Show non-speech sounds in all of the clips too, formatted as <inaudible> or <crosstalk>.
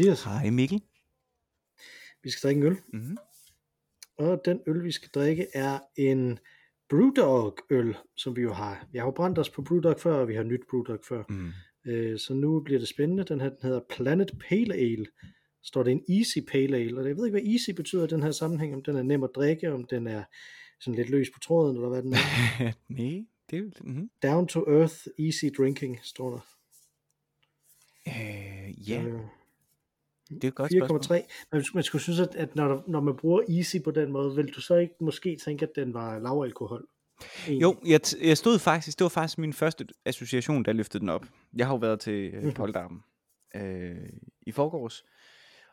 Mathias. Hej Mikkel. Vi skal drikke en øl, Mm-hmm. og den øl, vi skal drikke, er en Brewdog øl, som vi jo har. Vi har jo brændt os på Brewdog før, og vi har nyt Brewdog før. Mm. Øh, så nu bliver det spændende. Den her den hedder Planet Pale Ale. Står det en Easy Pale Ale, og jeg ved ikke, hvad Easy betyder i den her sammenhæng. Om den er nem at drikke, om den er sådan lidt løs på tråden, eller hvad den er. <laughs> Nej, det er. Mm-hmm. Down to Earth Easy Drinking, står der. Øh, ja, Øh, det er et godt spørgsmål. 4,3. Man, man skulle synes, at, at når, når man bruger Easy på den måde, vil du så ikke måske tænke, at den var lavalkohol? Egentlig? Jo, jeg, t- jeg stod faktisk, det var faktisk min første association, der løftede den op. Jeg har jo været til Mhm. øh, Poldarmen øh, i forgårs,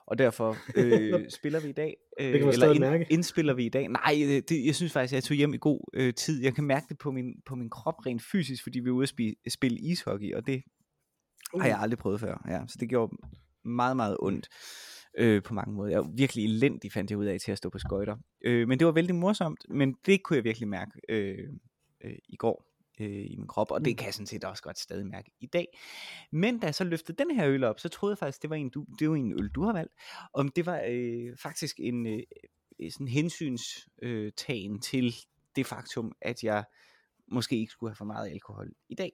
og derfor øh, <laughs> spiller vi i dag. Øh, kan man eller stadig mærke. indspiller vi i dag. Nej, øh, det, jeg synes faktisk, at jeg tog hjem i god øh, tid. Jeg kan mærke det på min, på min krop rent fysisk, fordi vi er ude at spi- spille ishockey, og det har jeg aldrig prøvet før. Ja, så det gjorde meget, meget ondt øh, på mange måder. Jeg var virkelig elendig, fandt jeg ud af, til at stå på skøjter. Øh, men det var vældig morsomt, men det kunne jeg virkelig mærke øh, øh, i går øh, i min krop, og det Mm. kan jeg sådan set også godt stadig mærke i dag. Men da jeg så løftede den her øl op, så troede jeg faktisk, det var en, du, det var en øl, du har valgt. Om det var øh, faktisk en øh, sådan hensynstagen øh, til det faktum, at jeg måske ikke skulle have for meget alkohol i dag.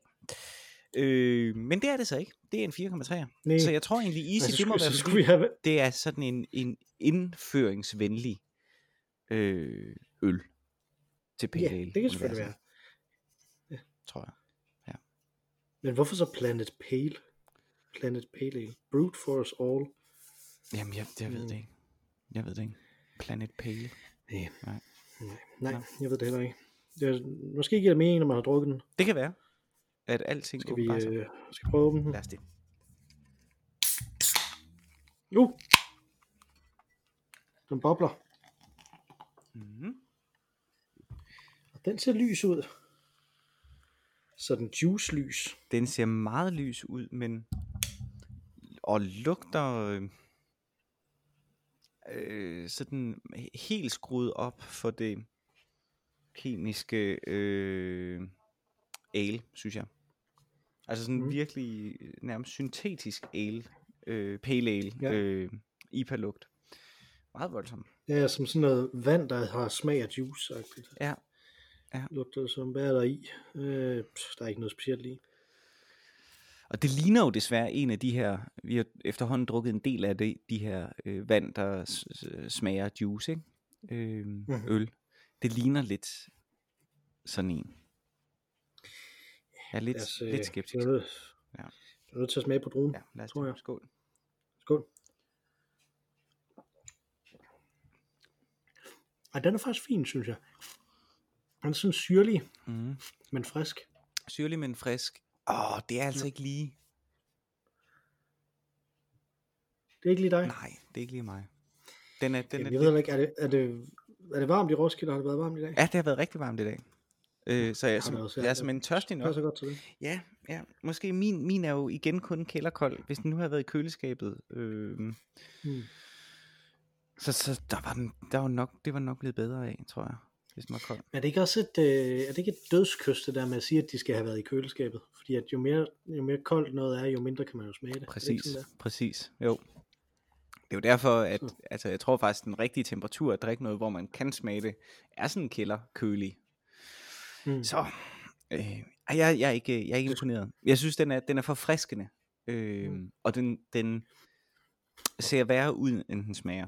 Øh, men det er det så ikke. Det er en 4,3. Nej. Så jeg tror egentlig, Easy, altså, det må være, skulle vi have... det er sådan en, en indføringsvenlig øh, øl til pale Ja, det kan selvfølgelig være. tror jeg. Men hvorfor så Planet Pale? Planet Pale Ale. Brute for us all. Jamen, jeg, jeg ved det ikke. Jeg ved det ikke. Planet Pale. Nej. Nej. Nej, nej jeg ved det heller ikke. Det er, måske giver det mening, når man har drukket den. Det kan være, at alting Skal vi sig. øh, skal prøve den? Lad os det. Uh! Den bobler. Mm-hmm. Og den ser lys ud. Sådan juice lys. Den ser meget lys ud, men og lugter øh, øh, sådan helt skruet op for det kemiske øh, ale, synes jeg. Altså sådan Mm. virkelig øh, nærmest syntetisk ale, øh, pale ale, Ja. øh, IPA-lugt. Meget voldsom. Ja, som sådan noget vand, der har smag af juice. -agtigt. Ja. Ja. Lugter som, hvad er der i? Øh, der er ikke noget specielt i. Og det ligner jo desværre en af de her, vi har efterhånden drukket en del af det, de her øh, vand, der smager juice, ikke? Øh, mm. øl. Det ligner lidt sådan en. Jeg er lidt, os, lidt øh, skeptisk. Jeg er nødt, Ja. jeg er nødt til at smage på druen. Ja, lad os tror jeg. Skål. Skål. Ej, den er faktisk fin, synes jeg. Den er sådan syrlig, Mm. men frisk. Syrlig, men frisk. Åh, det er altså Ja. ikke lige... Det er ikke lige dig. Nej, det er ikke lige mig. Den er, den Jamen, er, jeg ved ikke, er det, er, det, er det varmt i Roskilde? Har det været varmt i dag? Ja, det har været rigtig varmt i dag. Øh, så jeg, er Har som, ja. jeg er simpelthen tørstig nok. passer godt til det. Ja, ja. Måske min, min er jo igen kun kælderkold, hvis den nu havde været i køleskabet. Øh, Mm. så, så der var den, der var nok, det var nok blevet bedre af, tror jeg, hvis den var kold. Er det ikke også et, øh, er det ikke et dødskys, det der med at sige, at de skal have været i køleskabet? Fordi at jo mere, jo mere koldt noget er, jo mindre kan man jo smage det. Er det Præcis, præcis. Jo. Det er jo derfor, at Så. altså, jeg tror faktisk, den rigtige temperatur at drikke noget, hvor man kan smage det, er sådan kælder kølig. Mm. Så øh, jeg, jeg, er ikke, jeg er ikke imponeret. Jeg synes, den er, den er forfriskende. Øh, Mm. Og den, den ser værre ud, end den smager.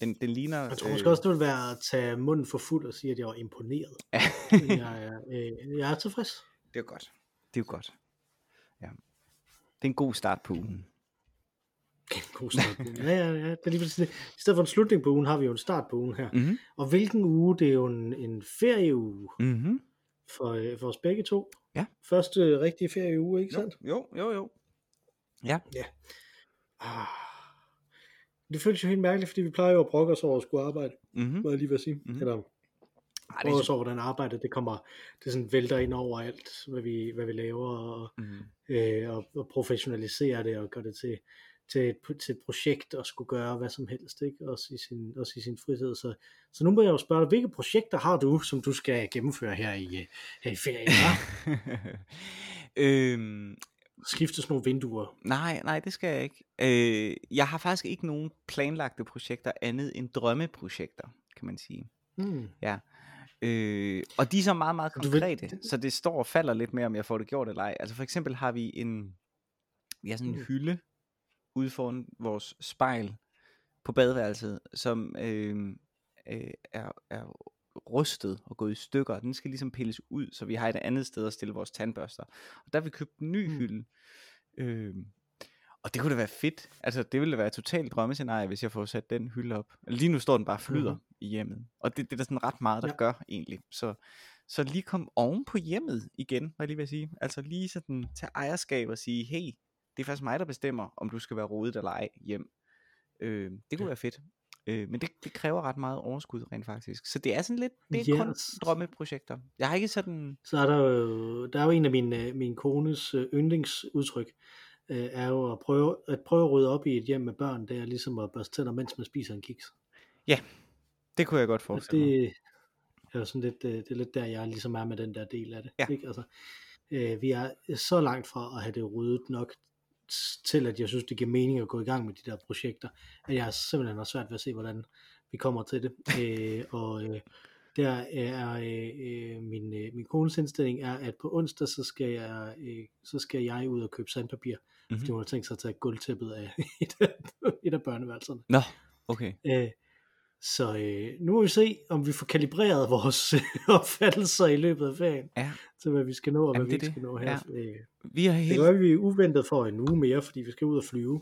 Den, den ligner... Jeg tror måske også, det vil være at tage munden for fuld og sige, at jeg var imponeret. <laughs> Jeg er, øh, jeg er tilfreds. det er godt. Det er godt. Ja. Det er en god start på ugen. God start på ugen. Ja, ja, ja. Det er lige det. I stedet for en slutning på ugen, har vi jo en start på ugen her. Mm-hmm. Og hvilken uge? Det er jo en, en ferieuge Mm-hmm. For, øh, for os begge to. Ja. Første rigtige ferieuge, ikke Jo, sandt? jo, jo, jo. Ja. Ah. Det føles jo helt mærkeligt, fordi vi plejer jo at brokke os over at skulle arbejde, Mm-hmm. må jeg lige vil sige. Mhm. Mm-hmm. Eller Ej, brokke os over, hvordan arbejdet det kommer, det sådan vælter ind over alt, hvad vi, hvad vi laver, og, mm-hmm. øh, og, og professionalisere det, og gøre det til, til, et, til et projekt, og skulle gøre hvad som helst, ikke? Også, i sin, også i sin fritid. Så, så nu må jeg jo spørge dig, hvilke projekter har du, som du skal gennemføre her i, øh, her i ferien? <laughs> øhm, skifte nogle vinduer. Nej, nej, det skal jeg ikke. Øh, jeg har faktisk ikke nogen planlagte projekter andet end drømmeprojekter, kan man sige. Hmm. Ja. Øh, og de er så meget, meget Du vil- konkrete, så det står og falder lidt med, om jeg får det gjort eller ej. Altså for eksempel har vi en, vi har sådan en Mm. hylde ude foran vores spejl på badeværelset, som øh, øh, er, er rustet og gået i stykker. Den skal ligesom pilles ud, så vi har et andet sted at stille vores tandbørster. Og der har vi købt en ny Mm. hylde. Øh, og det kunne da være fedt. Altså, det ville da være et totalt drømmescenarie, hvis jeg får sat den hylde op. Lige nu står den bare flyder Mhm. i hjemmet. Og det, det er der sådan ret meget, der Ja. gør egentlig. Så, så lige kom oven på hjemmet igen, var jeg lige ved at sige. Altså lige sådan tage ejerskab og sige, hey, det er faktisk mig, der bestemmer, om du skal være rodet eller ej hjem. Øh, det kunne Ja. være fedt. Øh, men det, det kræver ret meget overskud rent faktisk. Så det er sådan lidt, det er kun Yes. drømmeprojekter. Jeg har ikke sådan, Så er der jo, der er jo en af mine, øh, min kones øh, yndlingsudtryk, øh, er jo at prøve, at prøve at rydde op i et hjem med børn, det er ligesom at børste tænder, mens man spiser en kiks. det kunne jeg godt forestille mig. det er jo sådan lidt, øh, det er lidt der, jeg ligesom er med den der del af det. Ja. Ikke? Altså, øh, vi er så langt fra at have det ryddet nok s- til, at jeg synes, det giver mening at gå i gang med de der projekter, at jeg simpelthen har svært ved at se, hvordan vi kommer til det. <laughs> øh, og øh, der er øh, øh, min, øh, min kones indstilling er, at på onsdag, så skal jeg, øh, så skal jeg ud og købe sandpapir, mm-hmm. fordi hun har tænkt sig at tage gulvtæppet af <laughs> et af, et af børneværelserne. Nå, okay. Øh, så øh, nu må vi se, om vi får kalibreret <laughs> vores øh, opfattelser i løbet af ferien, Ja, til hvad vi skal nå og Jamen, hvad vi det er ikke skal nå det. her. Øh, vi har det helt... gør, at vi uventet for en uge mere, fordi vi skal ud og flyve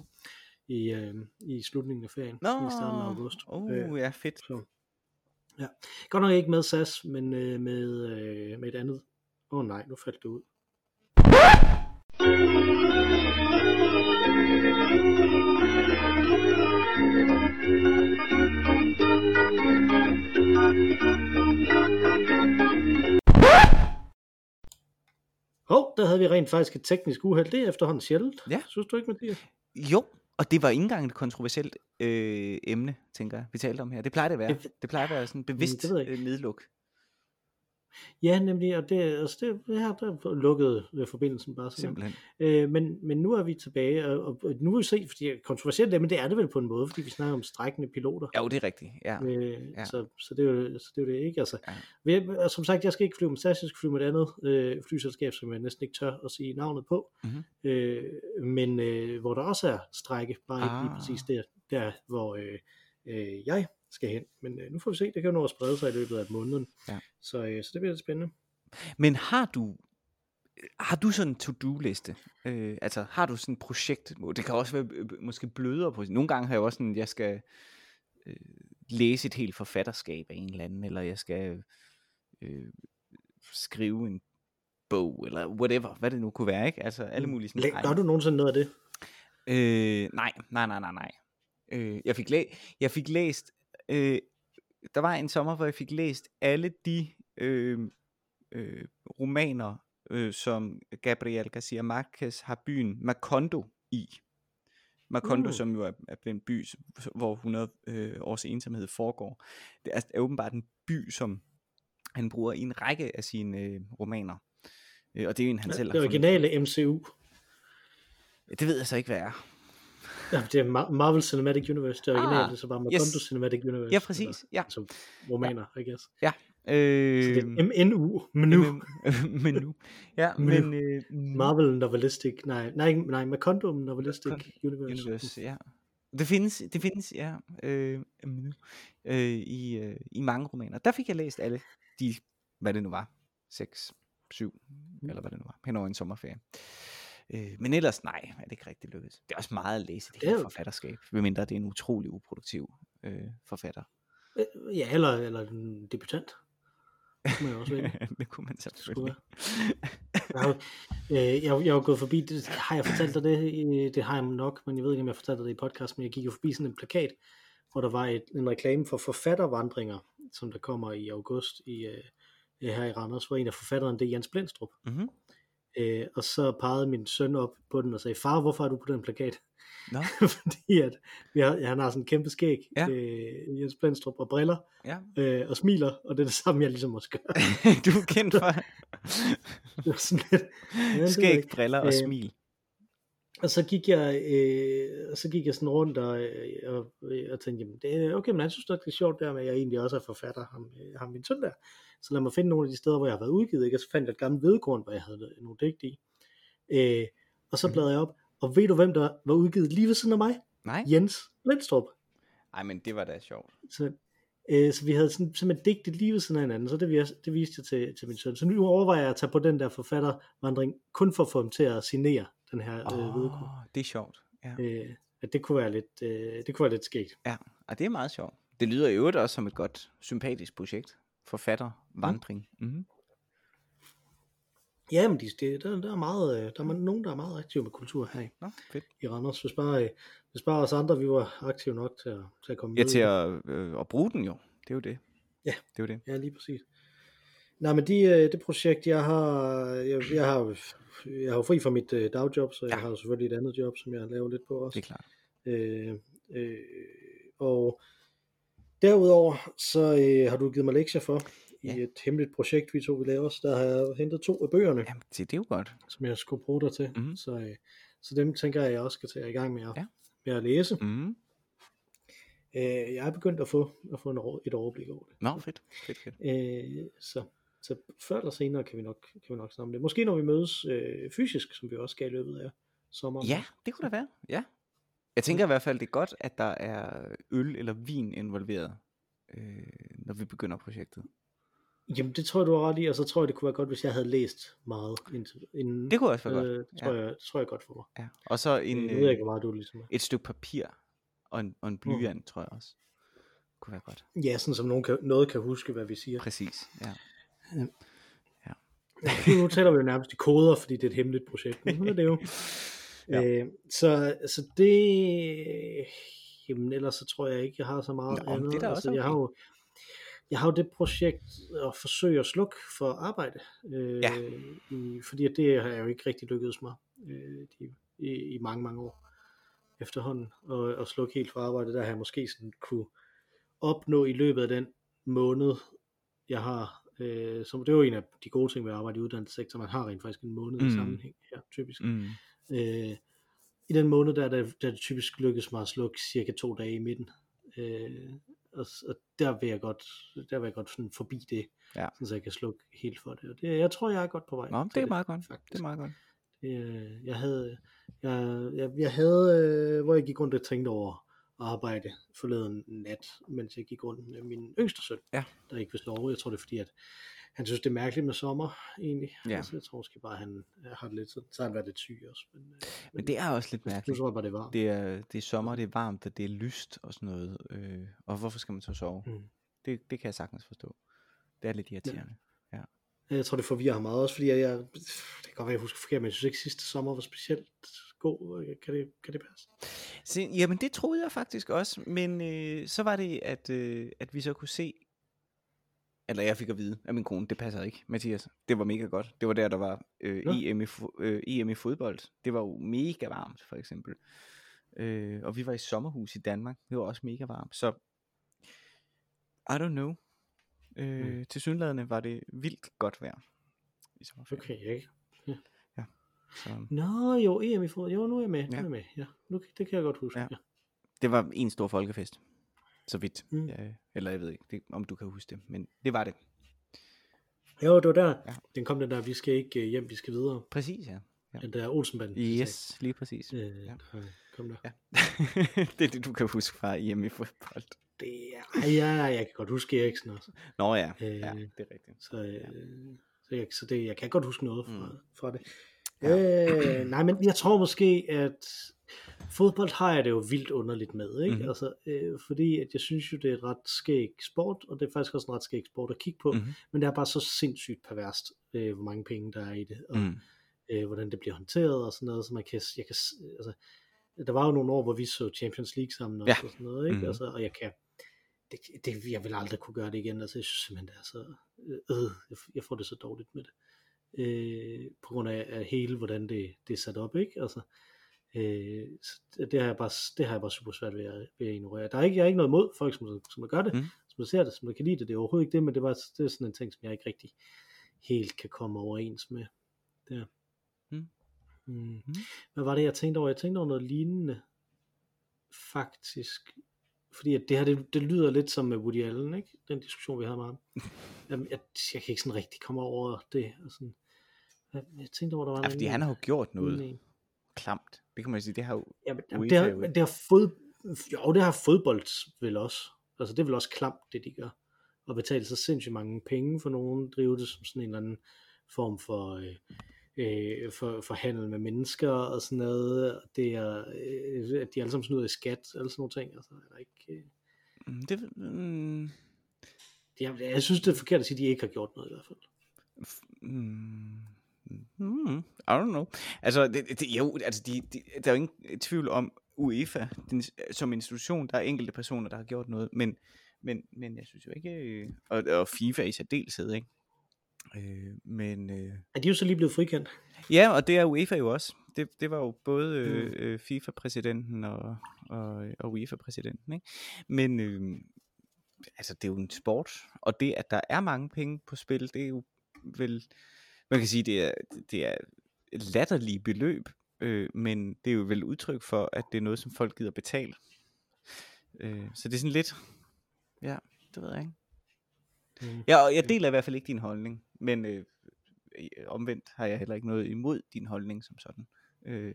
i, øh, i slutningen af ferien, Nå, i starten af august. oh, Øh, ja, fedt. så. Ja. Godt nok ikke med SAS, men øh, med, øh, med et andet. Åh oh, nej, nu faldt det ud. Hov, der havde vi rent faktisk et teknisk uheld. Det er efterhånden sjældent. Ja. Synes du ikke, Mathias? Jo, og det var ikke engang et kontroversielt øh, emne, tænker jeg, vi talte om her. Det plejer det at være. Det plejer at være sådan bevidst det øh, nedluk. Ja, nemlig, og det, altså det, det her, der lukkede øh, forbindelsen bare sådan. Simpelthen. Øh, men, men nu er vi tilbage, og, og, og nu vil vi se, fordi kontroversielt det, men det er det vel på en måde, fordi vi snakker om strækkende piloter. Jo, det er rigtigt. Ja. Øh, ja. så, så, det er jo, så det er jo det ikke. Altså, Ja. vi, og som sagt, jeg skal ikke flyve med SAS, jeg skal flyve med et andet øh, flyselskab, som jeg næsten ikke tør at sige navnet på, Mhm. øh, men øh, hvor der også er strække, bare ikke lige Ah. præcis der, der hvor øh, øh, jeg skal hen. Men øh, nu får vi se, det kan jo nå at sprede sig i løbet af måneden. Ja. Så, øh, så det bliver lidt spændende. Men har du har du sådan en to-do-liste? Øh, altså har du sådan et projekt? Det kan også være øh, måske blødere på. Nogle gange har jeg også sådan, jeg skal øh, læse et helt forfatterskab af en eller anden, eller jeg skal øh, skrive en bog, eller whatever, hvad det nu kunne være, ikke? Altså alle mulige sådan Læ- Gør du nogensinde noget af det? Øh, nej, nej, nej, nej, nej. Øh, jeg, fik læ- jeg fik læst, øh, der var en sommer, hvor jeg fik læst alle de øh, øh, romaner, øh, som Gabriel Garcia Marquez har byen Macondo i. Macondo, Mm. som jo er, er en by, hvor 100 øh, års ensomhed foregår. Det er, er åbenbart en by, som han bruger i en række af sine øh, romaner. Øh, og det er jo en, han selv Det har fundet. originale MCU. Det ved jeg så ikke, hvad er. Ja, det er Mar- Marvel Cinematic Universe. Det originale, Ah, så bare yes. Macondo Cinematic Universe. Ja, præcis. Ja. Eller, som romaner, I guess. Øh, Så det er MNU, menu. <laughs> men nu. Ja, Menu. men øh, Marvel Novelistic, nej, nej, nej, Macondo Novelistic Macondo Universe. Universe, ja. Det findes, det findes, ja, øh, øh, i, øh, i mange romaner. Der fik jeg læst alle de, hvad det nu var, 6, 7, Mm. eller hvad det nu var, hen over en sommerferie. Øh, men ellers, nej, er det ikke rigtig lykkedes. Det er også meget at læse det Det er her jo- forfatterskab, medmindre det er en utrolig uproduktiv øh, forfatter. Øh, Ja, eller, eller en debutant. Det må jeg også vælge. <laughs> det kunne man selvfølgelig. Jeg har, øh, jeg, jeg har gået forbi, det, har jeg fortalt dig det? Øh, Det har jeg nok, men jeg ved ikke, om jeg fortalte det i podcast, men jeg gik jo forbi sådan en plakat, hvor der var et, en reklame for forfattervandringer, som der kommer i august i, øh, her i Randers, hvor en af forfatteren, det er Jens Blendstrup. Mhm. Øh, og så pegede min søn op på den og sagde, far, hvorfor er du på den plakat? Nå, <laughs> Fordi at har, han har sådan en kæmpe skæg, Ja. øh, Jens Blendstrup, og briller, ja. øh, og smiler, og det er det samme, jeg ligesom også gør. <laughs> du er kendt for <laughs> Det var sådan lidt, ja, skæg, briller og Øh, smil. Og så gik jeg, øh, så gik jeg sådan rundt og, øh, og, og tænkte, jamen, det okay, men han synes det er sjovt der med, at jeg egentlig også er forfatter, ham, øh, ham min søn der. Så lad mig finde nogle af de steder, hvor jeg har været udgivet, ikke? og så fandt jeg et gammelt vedkorn, hvor jeg havde nogle digt i. Øh, og så bladrede jeg op, og ved du, hvem der var udgivet lige ved siden af mig? Nej? Jens Lindstrup. Ej, men det var da sjovt. Så, øh, så vi havde sådan, simpelthen digtet lige ved siden af hinanden, så det, vi- det viste jeg til, til min søn. Så nu overvejer jeg at tage på den der forfattervandring, kun for at få ham til at signere den her øh, Åh, vedkorn. det er sjovt. Ja. Øh, at det kunne være lidt, øh, det kunne være lidt skægt. ja, og det er meget sjovt. Det lyder i øvrigt også som et godt, sympatisk projekt. Forfatter, vandring. Mm-hmm. Ja, men de, der, der, er meget, øh, der er nogen, der er meget aktive med kultur her i, Nå, fedt. i Randers. Hvis bare, øh, hvis bare os andre, vi var aktive nok til at, til at komme Ja, med. til at, øh, at bruge den jo. Det er jo det. Ja. Det er jo det. Ja, lige præcis. Nej, men de, øh, det projekt, jeg har, jeg, jeg har, jeg har jo fri fra mit øh, dagjob, så jeg Ja. har jo selvfølgelig et andet job, som jeg laver lidt på også. Det er klart. Øh, øh, og derudover, så øh, har du givet mig lektier for, Ja. i et hemmeligt projekt, vi to vi laver, så der har jeg hentet to af bøgerne, Jamen, det, det er jo godt. som jeg skulle bruge dig til. Mhm. Så, øh, så dem tænker jeg, jeg også skal tage i gang med at, Ja. med at læse. Mm. Øh, jeg er begyndt at få, at få en, et overblik over det. Nå, fedt. Fedt, fedt. Øh, så, så før eller senere kan vi nok, kan vi nok snakke om det. Måske når vi mødes øh, fysisk, som vi også skal i løbet af sommeren. Ja, det kunne da være. Ja. Jeg tænker i hvert fald, det er godt, at der er øl eller vin involveret, øh, når vi begynder projektet. Jamen det tror jeg, du har ret i, og så tror jeg, det kunne være godt, hvis jeg havde læst meget indtil, inden. Det kunne også være øh, godt. Det tror, jeg, det tror jeg godt for mig. Ja. Og så en, øh, nu ved jeg ikke, øh, hvor meget du ligesom er. et stykke papir og en, og en blyant, tror jeg også. Kunne være godt. Ja, sådan som nogen kan, noget kan huske, hvad vi siger. Præcis. Ja. Nu taler vi jo nærmest i koder, fordi det er et hemmeligt projekt, men sådan er det jo. <laughs> Ja. øh, så, så det, jamen ellers så tror jeg ikke, jeg har så meget Nå, andet. det er da også jeg har okay. jo, jeg har jo det projekt at forsøge at slukke for arbejde, øh, Ja. i, fordi det har jeg jo ikke rigtig lykkedes mig øh, de, i, i mange, mange år efterhånden, og, og slukke helt for arbejde, der har jeg måske sådan kunne opnå i løbet af den måned, jeg har, øh, som det er jo en af de gode ting ved at arbejde i uddannelsessektoren, man har rent faktisk en måned mm. Mm. i sammenhæng her, typisk. Mm. Øh, I den måned, der er det, der er det typisk lykkes mig at slukke cirka to dage i midten. Øh, og, og der vil jeg godt, der vil jeg godt sådan forbi det, Ja. så jeg kan slukke helt for det. Og det, jeg tror, jeg er godt på vej. Nå, det er meget godt. Faktisk. Det er meget godt. Øh, jeg havde, jeg, jeg, jeg havde, øh, hvor jeg gik rundt og tænkte over arbejde forleden nat, mens jeg gik rundt med min yngste søn, Ja. der ikke vil sove. Jeg tror det er fordi, at han synes det er mærkeligt med sommer, egentlig. Ja. Altså, jeg tror måske bare, at han øh, har det lidt, så, så har han været lidt syg også. Men, øh, Men det er også lidt mærkeligt. tror jeg bare, det var. Det er, det er sommer, det er varmt, og det er lyst og sådan noget. Øh, og hvorfor skal man så sove? Mm. Det, det kan jeg sagtens forstå. Det er lidt irriterende. Jeg tror, det forvirrer ham meget også, fordi jeg, jeg det kan godt være, jeg husker forkert, men jeg synes ikke, sidste sommer var specielt god. Kan det, kan det passe? Så, jamen det troede jeg faktisk også, men øh, så var det, at, øh, at vi så kunne se, eller jeg fik at vide af min kone, det passer ikke, Mathias. Det var mega godt. Det var der, der var øh, Nå. EM, i, øh, EM i fodbold. Det var jo mega varmt, for eksempel. Øh, og vi var i sommerhus i Danmark. Det var også mega varmt. Så, I don't know. Øh, Mm. Til synlædende var det vildt godt vejr. I sommerferien. Okay, ikke. Så, Nå, jo, EM i fodbold. Jo, nu er jeg med. Nu Ja. er jeg med. Ja, nu, det kan jeg godt huske. Ja. Ja. det var en stor folkefest. Så vidt. Mm. Ja, eller jeg ved ikke, det, om du kan huske det. Men det var det. Jo, det var der. Ja. Ja. Den kom den der, vi skal ikke øh, hjem, vi skal videre. Præcis, ja. Ja. Den der Olsenbanden. Yes, lige præcis. Øh, Ja. ja. Kom der. Ja. <laughs> det er det, du kan huske fra hjemme i fodbold. Det er, ej, ja, jeg kan godt huske Eriksen også. Nå ja, Øh, ja det er rigtigt. Så, øh, så, jeg, så det, jeg kan godt huske noget fra, Mm. mm. fra det. Ja. Øh, nej, men jeg tror måske, at fodbold har jeg det jo vildt underligt med, ikke? Mm. Altså, øh, fordi at jeg synes jo, det er et ret skæg sport, og det er faktisk også en ret skæg sport at kigge på, mm. Men det er bare så sindssygt perverst, øh, hvor mange penge der er i det, og Mm. øh, hvordan det bliver håndteret og sådan noget, så man kan, jeg kan, altså, der var jo nogle år, hvor vi så Champions League sammen også, Ja. og sådan noget, ikke? Mhm. Altså, og jeg kan, det, det, jeg vil aldrig kunne gøre det igen, altså jeg synes simpelthen, det er så, øh, jeg, jeg får det så dårligt med det, øh, på grund af, af hele, hvordan det, det er sat op, ikke? Altså, øh, så det, har jeg bare, det har jeg bare super svært ved at, ved at ignorere. Der er ikke, jeg er ikke noget mod folk, som, som gør det, mm. som ser det, som kan lide det, det er overhovedet ikke det, men det, var, det er sådan en ting, som jeg ikke rigtig helt kan komme overens med. Der. Mm. Mm. Hvad var det, jeg tænkte over? Jeg tænkte over noget lignende, faktisk. Fordi at det her, det, det lyder lidt som med Woody Allen, ikke? Den diskussion, vi havde med ham. <laughs> Jamen, jeg, jeg kan ikke sådan rigtig komme over det. Og sådan. Jeg, jeg tænkte over, der var Ja, fordi han har jo gjort noget en. klamt. Det kan man sige, det har jo... Jamen, jamen, det, har, det har fod, jo, det har fodbold vel også. Altså, det er vel også klamt, det de gør. Og betale så sindssygt mange penge for nogen, drive det som sådan en eller anden form for, øh, øh, for, for handel med mennesker og sådan noget. Og Det er, øh, at de alle sammen snyder i skat, alle sådan nogle ting. Altså, er der ikke, øh, Mm, Det, mm, jeg, jeg synes, det er forkert at sige, at de ikke har gjort noget i hvert fald. Mm, mm, I don't know. Altså, det, det, jo, altså de, de, der er jo ingen tvivl om UEFA den, som institution. Der er enkelte personer, der har gjort noget, men, men, men jeg synes jo ikke, øh, og, og FIFA i særdeleshed, ikke? Øh, men øh, Er de jo så lige blevet frikendt? ja, og det er UEFA jo også. Det, det var jo både Mm. øh, øh, FIFA-præsidenten og, og, og UEFA-præsidenten, ikke? Men øh, altså, det er jo en sport, og det, at der er mange penge på spil, det er jo vel, man kan sige, det er, det er latterlige beløb, øh, men det er jo vel udtryk for, at det er noget, som folk gider betale. Øh, så det er sådan lidt, ja, det ved jeg ikke. Mm. Ja, og jeg deler i hvert fald ikke din holdning, men øh, øh, omvendt har jeg heller ikke noget imod din holdning som sådan. Øh,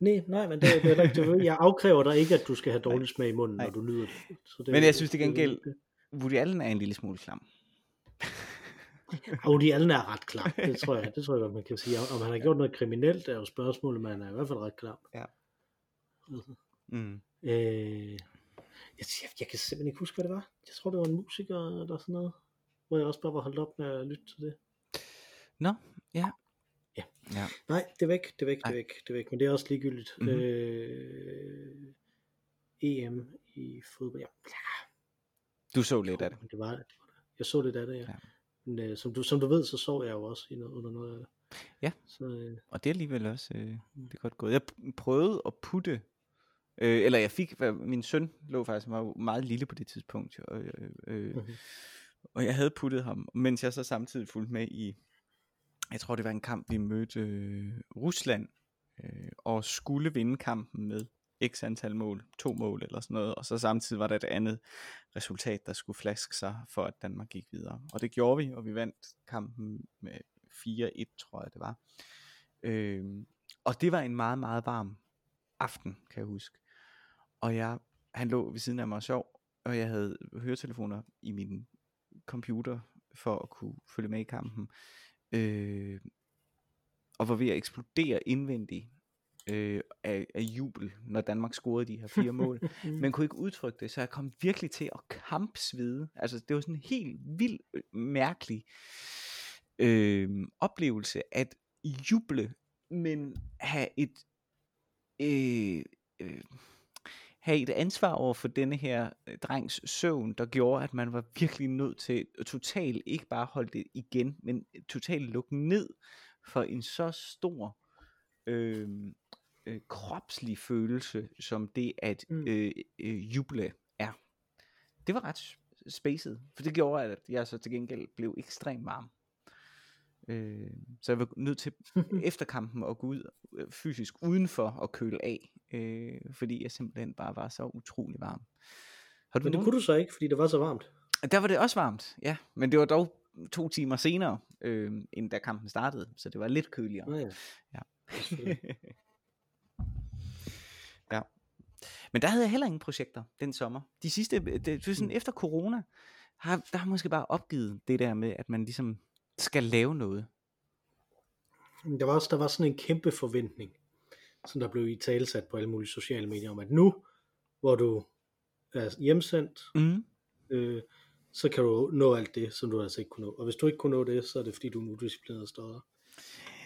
Nej, nej, men det, det er det. <laughs> Jeg afkræver dig ikke, at du skal have dårlig smag i munden, Nej. når du nyder det. Så det Men jeg synes til det- gengæld- Woody Allen er en lille smule klam. Og de alle er ret klar. Det tror jeg, det tror jeg godt, man kan sige. Om han har gjort noget kriminelt, er jo spørgsmålet, men han er i hvert fald ret klar. Ja. Altså, Mm. øh, jeg, jeg, jeg, kan simpelthen ikke huske, hvad det var. Jeg tror, det var en musiker eller sådan noget. Hvor jeg også bare var holdt op med at lytte til det. Nå, ja. Ja. ja. Nej, det er væk, det er væk, det er væk, det er væk. Men det er også ligegyldigt. Mhm. Mm-hmm. Øh, EM i fodbold. Ja, Du så lidt af det. Det var, det var det. Jeg så lidt af det, ja. Ja. Men øh, som, du, som du ved, så sov jeg jo også i noget, under noget af det. Ja. Så, øh, Og det er alligevel også øh, det er godt gået. Jeg prøvede at putte, øh, eller jeg fik, min søn lå faktisk jo meget lille på det tidspunkt, jo, øh, øh, Mhm og jeg havde puttet ham, mens jeg så samtidig fulgte med i, jeg tror det var en kamp, vi mødte øh, Rusland, øh, og skulle vinde kampen med x antal mål, to mål eller sådan noget, og så samtidig var der et andet resultat, der skulle flaske sig, for at Danmark gik videre. Og det gjorde vi, og vi vandt kampen med 4-1, tror jeg det var. Øh, og det var en meget, meget varm aften, kan jeg huske. Og jeg, han lå ved siden af mig og sov, og jeg havde høretelefoner i min computer for at kunne følge med i kampen. Øh, og var ved at eksplodere indvendigt øh, af, af jubel, når Danmark scorede de her fire <laughs> mål. men kunne ikke udtrykke det, så jeg kom virkelig til at kampsvede. Altså, det var sådan en helt vild, øh, mærkelig øh, oplevelse at juble, men have et øh, øh, have et ansvar over for denne her øh, drengs søvn, der gjorde, at man var virkelig nødt til totalt ikke bare holde det igen, men totalt lukke ned for en så stor øh, øh, kropslig følelse, som det at Mm. øh, øh, juble er. Det var ret spacet, for det gjorde, at jeg så til gengæld blev ekstremt varm. Øh, så jeg var nødt til <laughs> efter kampen at gå ud øh, fysisk udenfor og køle af, øh, fordi jeg simpelthen bare var så utrolig varm. Har du Men det nogen- kunne du så ikke, fordi det var så varmt. der var det også varmt, ja. Men det var dog to timer senere, øh, end da kampen startede. Så det var lidt køligere. Ja. Ja. <laughs> Ja. Men der havde jeg heller ingen projekter den sommer. De sidste, det, det er sådan Mm. efter corona, har, der har måske bare opgivet det der med, at man ligesom skal lave noget. Der var også der var sådan en kæmpe forventning, som der blev i talsat på alle mulige sociale medier, om at nu, hvor du er hjemsendt, Mm. øh, så kan du nå alt det, som du altså ikke kunne nå. Og hvis du ikke kunne nå det, så er det fordi, du er en udisciplineret stodder.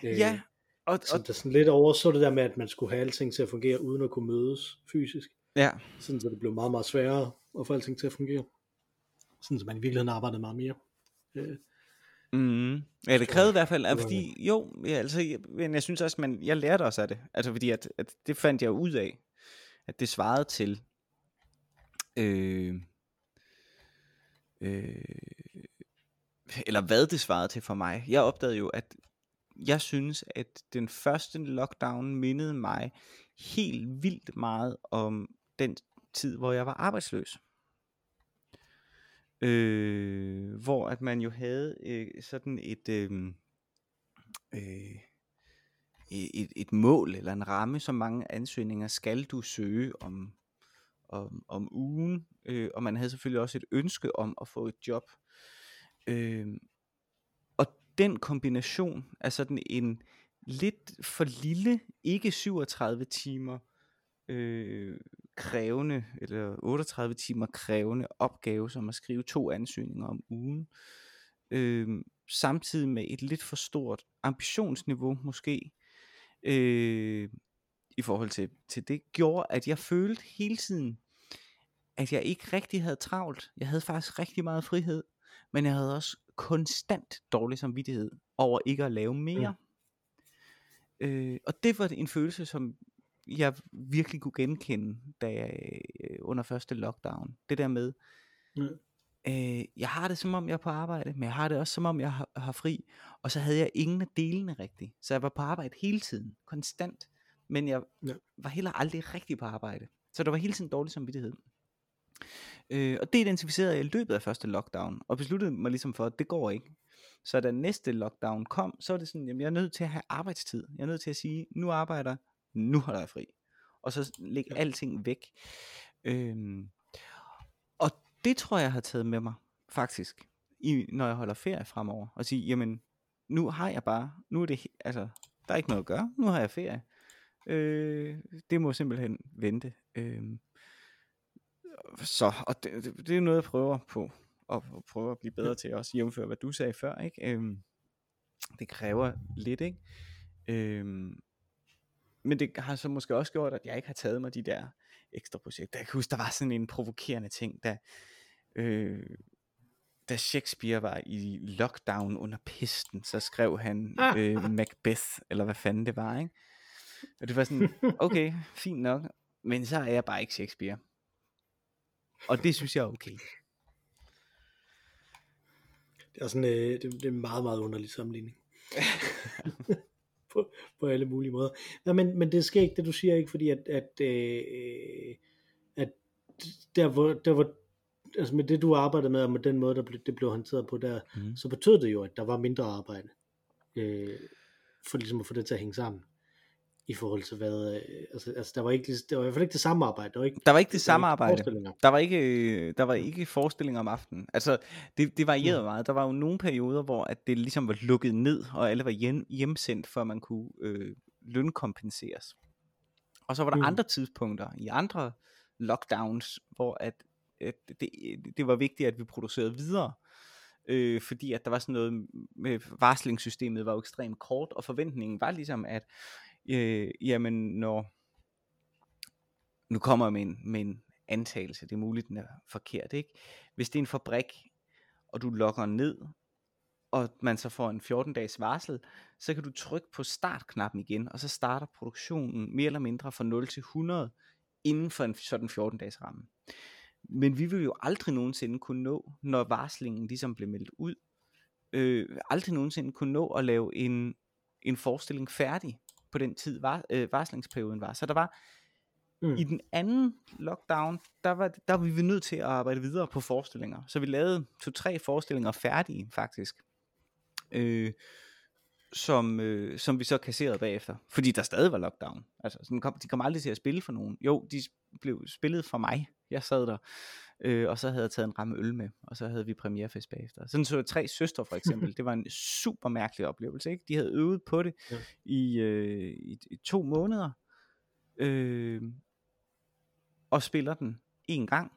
Øh, Ja, og, Så og, der sådan lidt over, så det der med, at man skulle have alting til at fungere, uden at kunne mødes fysisk. ja, Sådan så det blev meget, meget sværere at få alting til at fungere. Sådan så man i virkeligheden arbejdede meget mere. Øh, Mm. Ja, det krævede i hvert fald, at fordi, jo, ja, altså, jeg, men jeg synes også, man, jeg lærte også af det, altså fordi, at, at det fandt jeg ud af, at det svarede til, øh, øh, eller hvad det svarede til for mig. Jeg opdagede jo, at jeg synes, at den første lockdown mindede mig helt vildt meget om den tid, hvor jeg var arbejdsløs. Øh, hvor at man jo havde øh, sådan et, øh, øh, e-, et, et mål eller en ramme, som mange ansøgninger skal du søge om, om, om ugen, øh, og man havde selvfølgelig også et ønske om at få et job. Øh, og den kombination af sådan en lidt for lille, ikke 37 timer øh, krævende, eller 38 timer krævende opgave, som at skrive to ansøgninger om ugen, øh, samtidig med et lidt for stort ambitionsniveau måske, øh, i forhold til, til det, gjorde, at jeg følte hele tiden, at jeg ikke rigtig havde travlt. Jeg havde faktisk rigtig meget frihed, men jeg havde også konstant dårlig samvittighed over ikke at lave mere. Mm. Øh, og det var en følelse, som jeg virkelig kunne genkende, da jeg øh, under første lockdown. Det der med, mm. øh, jeg har det som om jeg er på arbejde, men jeg har det også som om jeg har, har fri. Og så havde jeg ingen af delene rigtigt. Så jeg var på arbejde hele tiden, konstant. Men jeg ja. var heller aldrig rigtig på arbejde. Så der var hele tiden dårlig samvittighed. Øh, og det identificerede jeg i løbet af første lockdown, og besluttede mig ligesom for, at det går ikke. Så da næste lockdown kom, så var det sådan, at jeg er nødt til at have arbejdstid. Jeg er nødt til at sige, nu arbejder, nu holder jeg fri. Og så lægge ja. alting væk. Øhm, og det tror jeg har taget med mig, faktisk, i, når jeg holder ferie fremover. Og sige, jamen, nu har jeg bare, nu er det, altså, der er ikke noget at gøre, nu har jeg ferie. Øh, det må simpelthen vente. Øh, så, og det, det, det er noget, jeg prøver på, og, og prøver at blive bedre til også, jævnføre hvad du sagde før, ikke? Øhm, det kræver lidt, ikke? Øhm, men det har så måske også gjort, at jeg ikke har taget mig de der ekstra projekter. Jeg kan huske, der var sådan en provokerende ting, da, øh, da Shakespeare var i lockdown under pisten, så skrev han øh, <laughs> Macbeth, eller hvad fanden det var, ikke? Og det var sådan, okay, fint nok, men så er jeg bare ikke Shakespeare. Og det synes jeg er okay. Det er sådan øh, det, det er en meget, meget underlig sammenligning. <laughs> på, på alle mulige måder. Nå, men, men det sker ikke, det du siger ikke, fordi at, at, øh, at der hvor, der hvor altså med det du arbejdede med, og med den måde, der ble, det blev håndteret på der, mm. så betød det jo, at der var mindre arbejde, øh, for ligesom at få det til at hænge sammen i forhold til hvad, øh, altså, altså der var ikke, der var i hvert fald ikke det samme arbejde, der var ikke, der var ikke det samme arbejde, der var ikke, der var ikke forestillinger om aftenen, altså det, det varierede mm. meget, der var jo nogle perioder, hvor at det ligesom var lukket ned, og alle var hjem, hjemsendt, for at man kunne øh, lønkompenseres, og så var der mm. andre tidspunkter, i andre lockdowns, hvor at, at det, det var vigtigt, at vi producerede videre, øh, fordi at der var sådan noget med varslingssystemet var jo ekstremt kort, og forventningen var ligesom, at øh, jamen når, nu kommer jeg med en, med en antagelse, det er muligt, den er forkert, ikke? Hvis det er en fabrik, og du logger ned, og man så får en 14-dages varsel, så kan du trykke på startknappen igen, og så starter produktionen mere eller mindre fra 0 til 100, inden for en sådan 14-dages ramme. Men vi vil jo aldrig nogensinde kunne nå, når varslingen ligesom blev meldt ud, øh, aldrig nogensinde kunne nå at lave en, en forestilling færdig på den tid var, øh, varslingsperioden var. Så der var mm. i den anden lockdown, der var, der var vi nødt til at arbejde videre på forestillinger. Så vi lavede to-tre forestillinger færdige faktisk. Øh, som, øh, som vi så kasserede bagefter. Fordi der stadig var lockdown. Altså, sådan kom, de kom aldrig til at spille for nogen. Jo, de blev spillet for mig. Jeg sad der. Øh, og så havde jeg taget en ramme øl med. Og så havde vi premierefest bagefter. Sådan så tre søstre for eksempel. det var en super mærkelig oplevelse. Ikke? De havde øvet på det ja. i, øh, i, i to måneder. Øh, og spiller den en gang.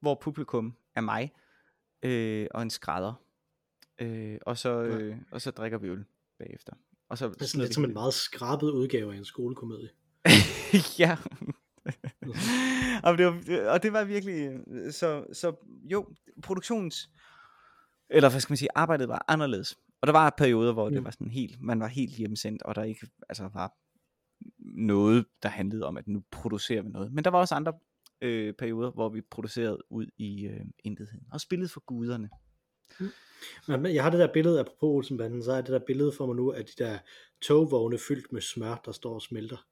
Hvor publikum er mig. Øh, og en skrædder. Øh, og, så, øh, og så drikker vi øl bagefter. Og så det er sådan lidt som en meget skrabet udgave af en skolekomedie. <laughs> ja. <laughs> og, det var, og det var virkelig, så, så jo, produktions, eller hvad skal man sige, arbejdet var anderledes. Og der var perioder, hvor mm. det var sådan helt, man var helt hjemsendt, og der ikke altså var noget, der handlede om, at nu producerer vi noget. Men der var også andre øh, perioder, hvor vi producerede ud i øh, intetheden, og spillede for guderne. Men jeg har det der billede, apropos Olsenbanden, så er det der billede for mig nu, af de der togvogne fyldt med smør, der står og smelter.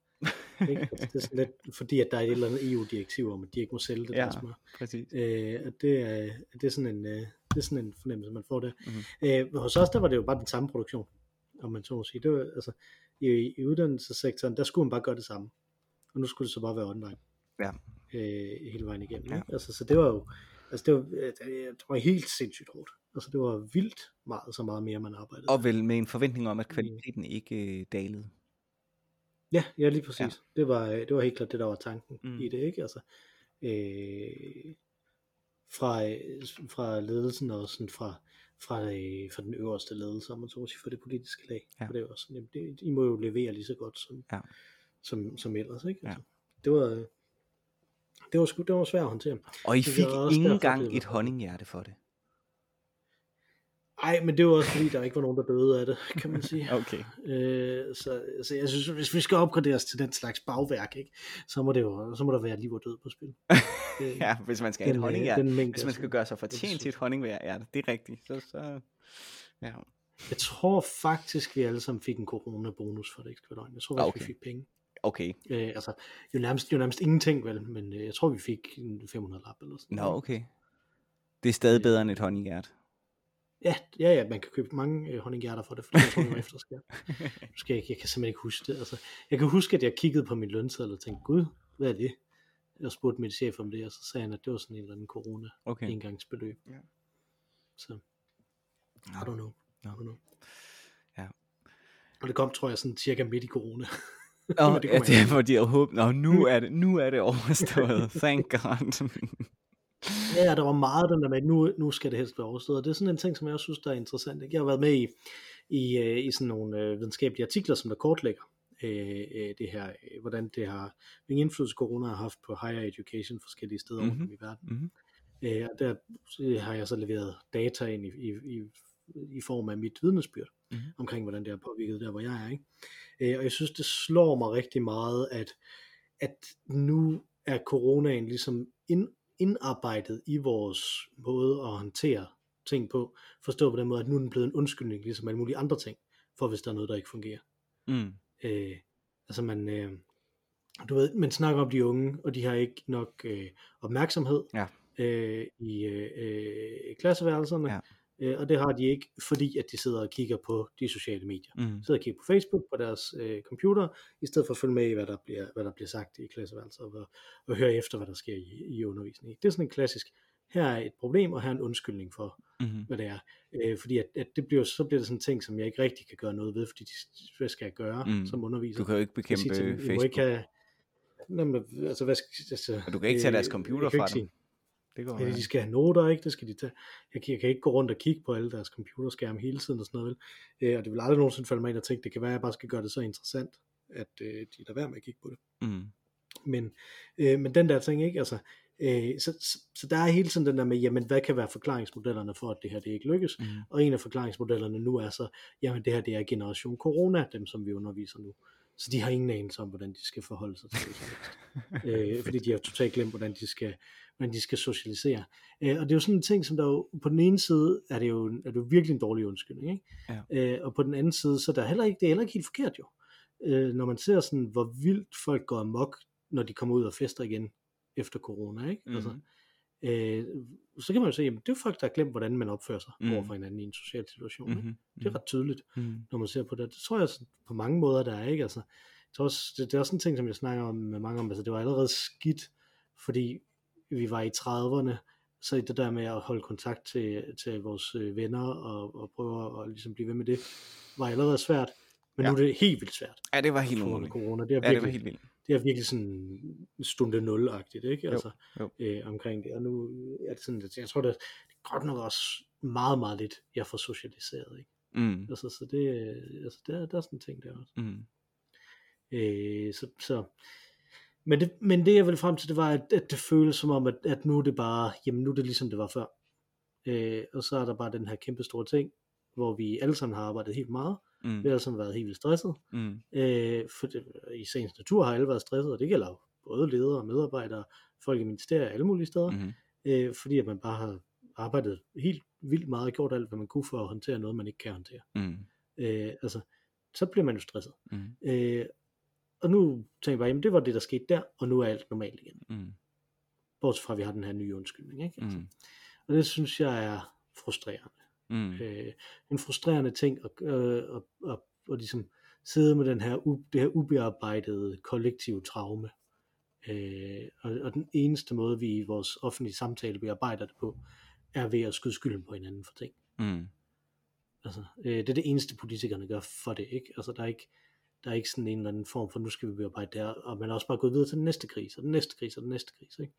Ikke? Altså, det er sådan lidt, fordi at der er et eller andet EU-direktiv om, at de ikke må sælge det Ja, der smør. præcis. Øh, at det, er, det, er sådan en, øh, det er sådan en fornemmelse, man får der. Mhm. Øh, hos os, der var det jo bare den samme produktion, om man så må sige. Det var, altså, i, I uddannelsessektoren, der skulle man bare gøre det samme. Og nu skulle det så bare være online. Ja. Øh, hele vejen igennem. Ja. Ikke? Altså, så det var jo, altså det var, øh, det var helt sindssygt hårdt. Altså det var vildt meget, så meget mere man arbejdede. Og vel med en forventning om, at kvaliteten ikke øh, dalede. Ja, ja lige præcis. Ja. Det, var, øh, det var helt klart det, der var tanken Mm. i det, ikke? Altså, øh, fra, øh, fra ledelsen og sådan fra, fra, øh, fra den øverste ledelse, om man så må sige, for det politiske lag. Ja. For det er jo også sådan, jamen, det, I må jo levere lige så godt som, Ja. som, som ellers, ikke? Ja. Altså, det var, det var, sgu, det var svært at håndtere. Og I fik var ikke engang var- et honninghjerte for det. Ej, men det var også fordi, der ikke var nogen, der døde af det, kan man sige. <laughs> Okay. Øh, så, så jeg synes, hvis vi skal opgraderes til den slags bagværk, ikke, så, må det jo, så må der være liv og død på spil. <laughs> Ja, hvis man skal have et øh, honninghjerte. den mængde, Hvis man skal gøre sig fortjent til et honninghjerte, det er rigtigt. Så, så, ja. Jeg tror faktisk, vi alle sammen fik en corona-bonus for det ikke skal være løgn. Jeg tror faktisk, Okay. vi fik penge. Okay. Øh, altså, jo nærmest, jo nærmest ingenting vel, men øh, jeg tror, vi fik en 500 lap eller sådan Nå, okay. Det er stadig bedre end et honninghjerte. Ja, ja, ja, man kan købe mange øh, honninghjerter for det, for det tror jeg var efterskat. <laughs> Nu skal jeg, ikke- jeg kan simpelthen ikke huske det. Altså, jeg kan huske, at jeg kiggede på min lønseddel og tænkte, gud, hvad er det? Jeg spurgte min chef om det, og så sagde han, at det var sådan en eller anden corona Okay. engangsbeløb. Ja. Så, I don't know. I don't know. Ja. Og det kom, tror jeg, sådan cirka midt i corona. Nå, <laughs> det ja, det er fordi, jeg håber, Nå, nu <laughs> er det, nu er det overstået. Thank God. Ja, der var meget den der med, nu, nu skal det helst være overstået. Og det er sådan en ting, som jeg også synes, der er interessant. Ikke? Jeg har været med i, i, øh, i sådan nogle øh, videnskabelige artikler, som der kortlægger øh, øh, det her, øh, hvordan det har, hvilken indflydelse corona har haft på higher education forskellige steder mm-hmm. Mhm. rundt om i verden. Mhm. Øh, og der har jeg så leveret data ind i, i, i, i form af mit vidnesbyrd Mhm. omkring, hvordan det har påvirket der, hvor jeg er. Ikke? Øh, og jeg synes, det slår mig rigtig meget, at, at nu er coronaen ligesom ind, indarbejdet i vores måde at håndtere ting på. Forstå på den måde, at nu er den blevet en undskyldning, ligesom alle mulige andre ting, for hvis der er noget, der ikke fungerer. Mm. Øh, altså man, øh, du ved, man snakker om de unge, og de har ikke nok øh, opmærksomhed Ja. øh, i øh, øh, klasseværelserne, Ja. Øh, og det har de ikke, fordi at de sidder og kigger på de sociale medier. Mm. Sidder og kigger på Facebook på deres øh, computer, i stedet for at følge med i, hvad der bliver, hvad der bliver sagt i klasseværelser, og, og høre efter, hvad der sker i, i undervisningen. Det er sådan en klassisk, her er et problem, og her er en undskyldning for, Mm. hvad det er. Øh, fordi at, at det bliver, så bliver det sådan en ting, som jeg ikke rigtig kan gøre noget ved, fordi de, hvad skal jeg gøre Mm. som underviser? Du kan jo ikke Jeg bekæmpe må Facebook. ikke have, Jamen, altså, hvad altså, Og du kan ikke tage deres øh, computer jeg fra dem. Det går Ja, de skal have noter, ikke? Det skal de tage. Jeg kan, jeg kan ikke gå rundt og kigge på alle deres computerskærme hele tiden og sådan noget? Øh, og det vil aldrig nogensinde falde mig ind og tænke, det kan være, at jeg bare skal gøre det så interessant, at øh, de lader være med at kigge på det. Mm. Men, øh, men den der ting, ikke? Altså, øh, så, så, så der er hele tiden den der med, jamen, hvad kan være forklaringsmodellerne for, at det her det ikke lykkes? Mm. Og en af forklaringsmodellerne nu er så, jamen det her det er generation corona, dem som vi underviser nu. Så de har ingen anelse om, hvordan de skal forholde sig til det. øh, fordi de har totalt glemt, hvordan de skal, hvordan de skal socialisere. Øh, og det er jo sådan en ting, som der jo, på den ene side er det jo, er det jo virkelig en dårlig undskyldning, ikke? Ja. Øh, og på den anden side, så er der heller ikke, det er heller ikke helt forkert jo. Øh, når man ser sådan, hvor vildt folk går amok, når de kommer ud og fester igen efter corona, ikke? Altså, Mhm. Øh, så kan man jo se, jamen det er folk, der har glemt, hvordan man opfører sig mm. over for hinanden i en social situation. Ikke? Mhm. Det er ret tydeligt, Mm. når man ser på det. Det tror jeg sådan, på mange måder, der er, ikke? Altså, jeg tror også, det, det er også en ting, som jeg snakker om med mange om, altså det var allerede skidt, fordi vi var i 30'erne, så det der med at holde kontakt til, til vores øh, venner og, og prøve at ligesom blive ved med det, var allerede svært, men Ja. nu er det helt vildt svært. Ja, det var helt umuligt. corona. Det er Ja, virkelig, det var helt vildt. Det er virkelig sådan stunde nul-agtigt, ikke? Altså, jo. Øh, omkring det. Og nu er det sådan, at jeg tror, det er godt nok også meget, meget lidt, jeg får socialiseret, ikke? Mm. Altså, så det, øh, altså, der, der er sådan en ting der også. Mm. Øh, så, så, men, det, men det jeg ville frem til, det var, at, at det føles som om, at, at nu er det bare, jamen nu er det ligesom det var før. Øh, og så er der bare den her kæmpe store ting, hvor vi alle sammen har arbejdet helt meget. Mm. Vi har sammen været helt vildt stresset. Mm. Øh, for det, i sagens natur har alle været stresset, og det gælder jo både ledere og medarbejdere, folk i ministerier og alle mulige steder, Mm. øh, fordi at man bare har arbejdet helt vildt meget og gjort alt, hvad man kunne for at håndtere noget, man ikke kan håndtere. Mm. Øh, altså, så bliver man jo stresset. Mm. Øh, og nu tænker jeg bare, jamen det var det, der skete der, og nu er alt normalt igen. Mm. Bortset fra, at vi har den her nye undskyldning. Ikke? Altså, Mm. Og det synes jeg er frustrerende. Mm. Øh, en frustrerende ting at, øh, at, at, at, ligesom sidde med den her, u, det her ubearbejdede kollektive traume. Øh, og, og den eneste måde, vi i vores offentlige samtale bearbejder det på, er ved at skyde skylden på hinanden for ting. Mm. Altså, øh, det er det eneste politikerne gør for det, ikke? Altså, der er ikke, der er ikke sådan en eller anden form for, nu skal vi bearbejde det her, og man er også bare gået videre til den næste krise, og den næste krise, og den næste krise, ikke?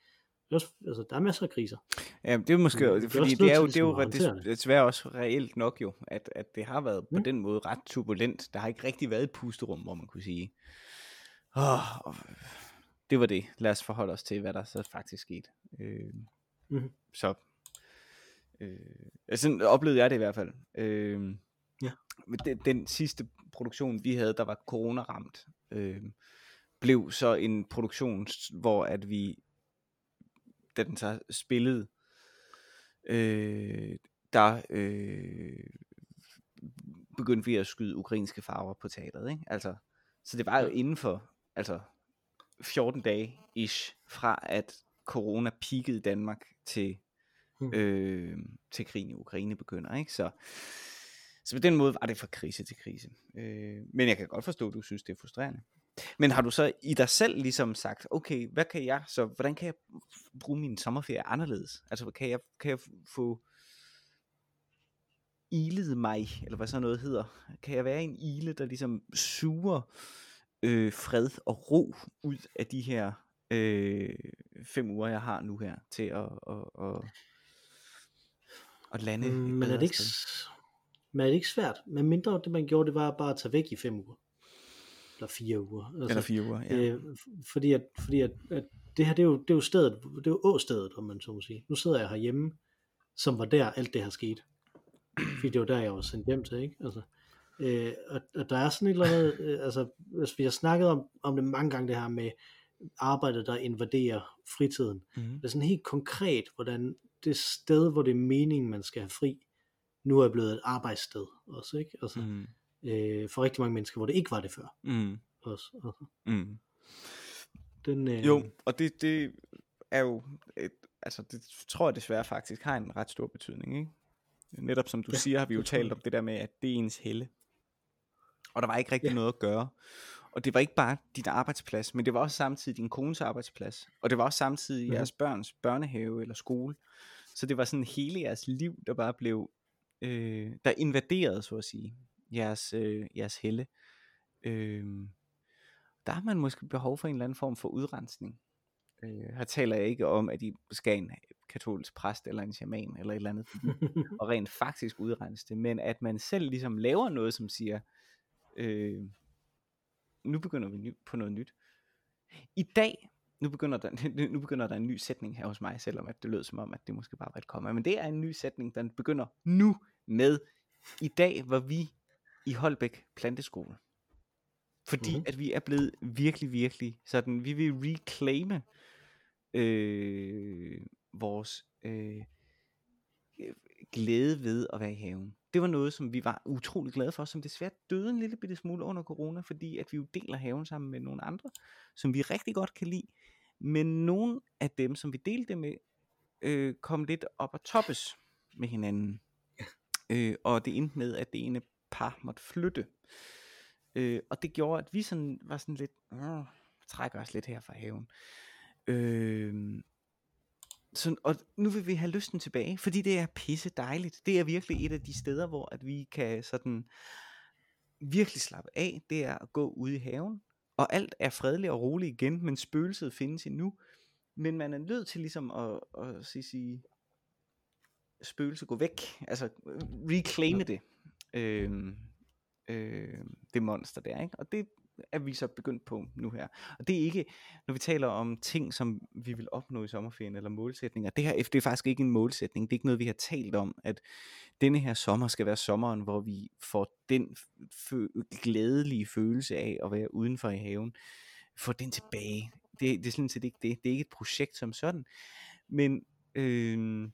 Det er også, altså, der er masser af kriser. Ja, det er måske, vi er fordi det er jo, det er jo ligesom det, håndtere desværre også reelt nok jo, at, at det har været på Ja. den måde ret turbulent. Der har ikke rigtig været et pusterum, hvor man kunne sige, Åh, det var det. Lad os forholde os til, hvad der så faktisk skete. Øh, Mhm. Så, øh, sådan oplevede jeg det i hvert fald. Øh, Ja. Den, den sidste produktion, vi havde, der var corona-ramt, øh, blev så en produktion, hvor at vi, da den så spillede, øh, der øh, begyndte vi at skyde ukrainske farver på teateret. Ikke? Altså, så det var jo inden for altså, 14 dage ish fra at corona peakede i Danmark til, Hmm. øh, til krigen i Ukraine begynder. Ikke? Så, så på den måde var det fra krise til krise. Øh, men jeg kan godt forstå, at du synes, det er frustrerende. Men har du så i dig selv ligesom sagt, okay, hvad kan jeg så, hvordan kan jeg bruge min sommerferie anderledes? Altså, kan jeg, kan jeg få ilet mig, eller hvad sådan noget hedder? Kan jeg være en ile, der ligesom suger øh, fred og ro ud af de her øh, fem uger, jeg har nu her, til at, at, at, at lande Mm, men er det ikke, men er det ikke svært? Men mindre det man gjorde, det var bare at tage væk i fem uger. Eller fire uger. Altså, Eller fire uger, ja. øh, fordi at, fordi at, at det her, det er jo, det er jo stedet, det er jo åstedet, om man så må sige. Nu sidder jeg herhjemme, som var der alt det her skete. Fordi det var der, jeg var sendt hjem til, ikke? Altså, øh, og, og der er sådan et eller andet, øh, altså, hvis vi har snakket om, om det mange gange, det her med arbejdet, der invaderer fritiden. Mm-hmm. Det er sådan helt konkret, hvordan det sted, hvor det er meningen, man skal have fri, nu er blevet et arbejdssted også, ikke? Altså, Mm. Øh, for rigtig mange mennesker, hvor det ikke var det før. Mm. Også, altså, Mm. den, øh, Jo, og det, det er jo, et, altså det tror jeg desværre faktisk har en ret stor betydning, ikke? Netop som du Ja, siger, har vi jo talt om det der med, at det er ens helle. Og der var ikke rigtig Ja. noget at gøre. Og det var ikke bare din arbejdsplads, men det var også samtidig din kones arbejdsplads. Og det var også samtidig Mhm. jeres børns børnehave eller skole. Så det var sådan hele jeres liv, der bare blev, øh, der invaderede, så at sige, jeres, øh, jeres helle. Øh, der har man måske behov for en eller anden form for udrensning. Øh, her taler jeg ikke om, at I skal en katolsk præst eller en shaman eller et eller andet, og rent faktisk udrense det, men at man selv ligesom laver noget, som siger, øh, nu begynder vi ny, på noget nyt. I dag, nu begynder, der, <laughs> nu begynder der en ny sætning her hos mig, selvom at det lød som om, at det måske bare var et komma, men det er en ny sætning, der begynder nu med, i dag var vi i Holbæk Planteskole. Fordi Mhm. mm-hmm. at vi er blevet virkelig, virkelig sådan, vi vil reclaime øh, vores øh, øh, glæde ved at være i haven. Det var noget, som vi var utrolig glade for, som desværre døde en lille bitte smule under corona, fordi at vi jo deler haven sammen med nogle andre, som vi rigtig godt kan lide. Men nogle af dem, som vi delte det med, øh, kom lidt op og toppes med hinanden. Øh, og det endte med, at det ene par måtte flytte. Øh, og det gjorde, at vi sådan var sådan lidt, øh, trækker os lidt her fra haven. Øh, så, og nu vil vi have lysten tilbage, fordi det er pisse dejligt. Det er virkelig et af de steder, hvor at vi kan sådan virkelig slappe af. Det er at gå ud i haven, og alt er fredeligt og roligt igen, men spøgelset findes endnu. Men man er nødt til ligesom at, at sige, sige spøgelse gå væk, altså reclaime det, øh, øh, det monster der, ikke? Og det er vi så begyndt på nu her. Og det er ikke, når vi taler om ting, som vi vil opnå i sommerferien, eller målsætninger, det her det er faktisk ikke en målsætning, det er ikke noget, vi har talt om, at denne her sommer skal være sommeren, hvor vi får den fø- glædelige følelse af at være udenfor i haven, få den tilbage. Det, det er sådan set ikke det. Det er ikke et projekt som sådan. Men øh,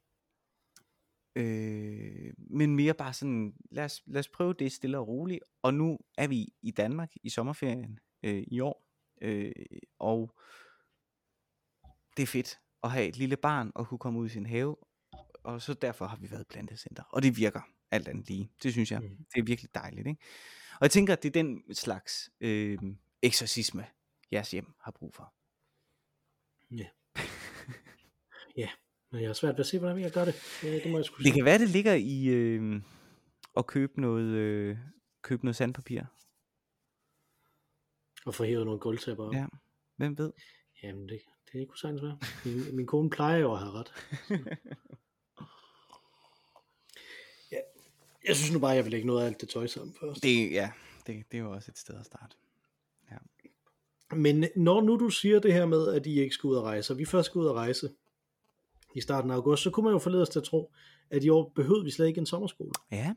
Øh, men mere bare sådan, lad os, lad os prøve det stille og roligt. Og nu er vi i Danmark i sommerferien øh, i år. Øh, og det er fedt at have et lille barn og kunne komme ud i sin have. Og så derfor har vi været plantecenter. Og det virker alt andet lige. Det synes jeg. Mm. Det er virkelig dejligt. Ikke? Og jeg tænker, at det er den slags øh, eksorcisme, jeres hjem har brug for. Men jeg har svært ved at se, hvordan jeg gør det. Det, det må jeg sgu Det kan være, det ligger i øh, at købe noget, øh, købe noget sandpapir. Og få hævet nogle gulvtæpper op. Ja. Hvem ved? Jamen, det, det kunne sagtens være. Min, min kone plejer jo at have ret. <laughs> ja, jeg synes nu bare, jeg vil lægge noget af alt det tøj sammen først. Det, ja, det, det er jo også et sted at starte. Men når nu du siger det her med, at I ikke skal ud og rejse, og vi først skal ud og rejse i starten af august, så kunne man jo forlede os til at tro, at i år behøvede vi slet ikke en sommerskole. Ja.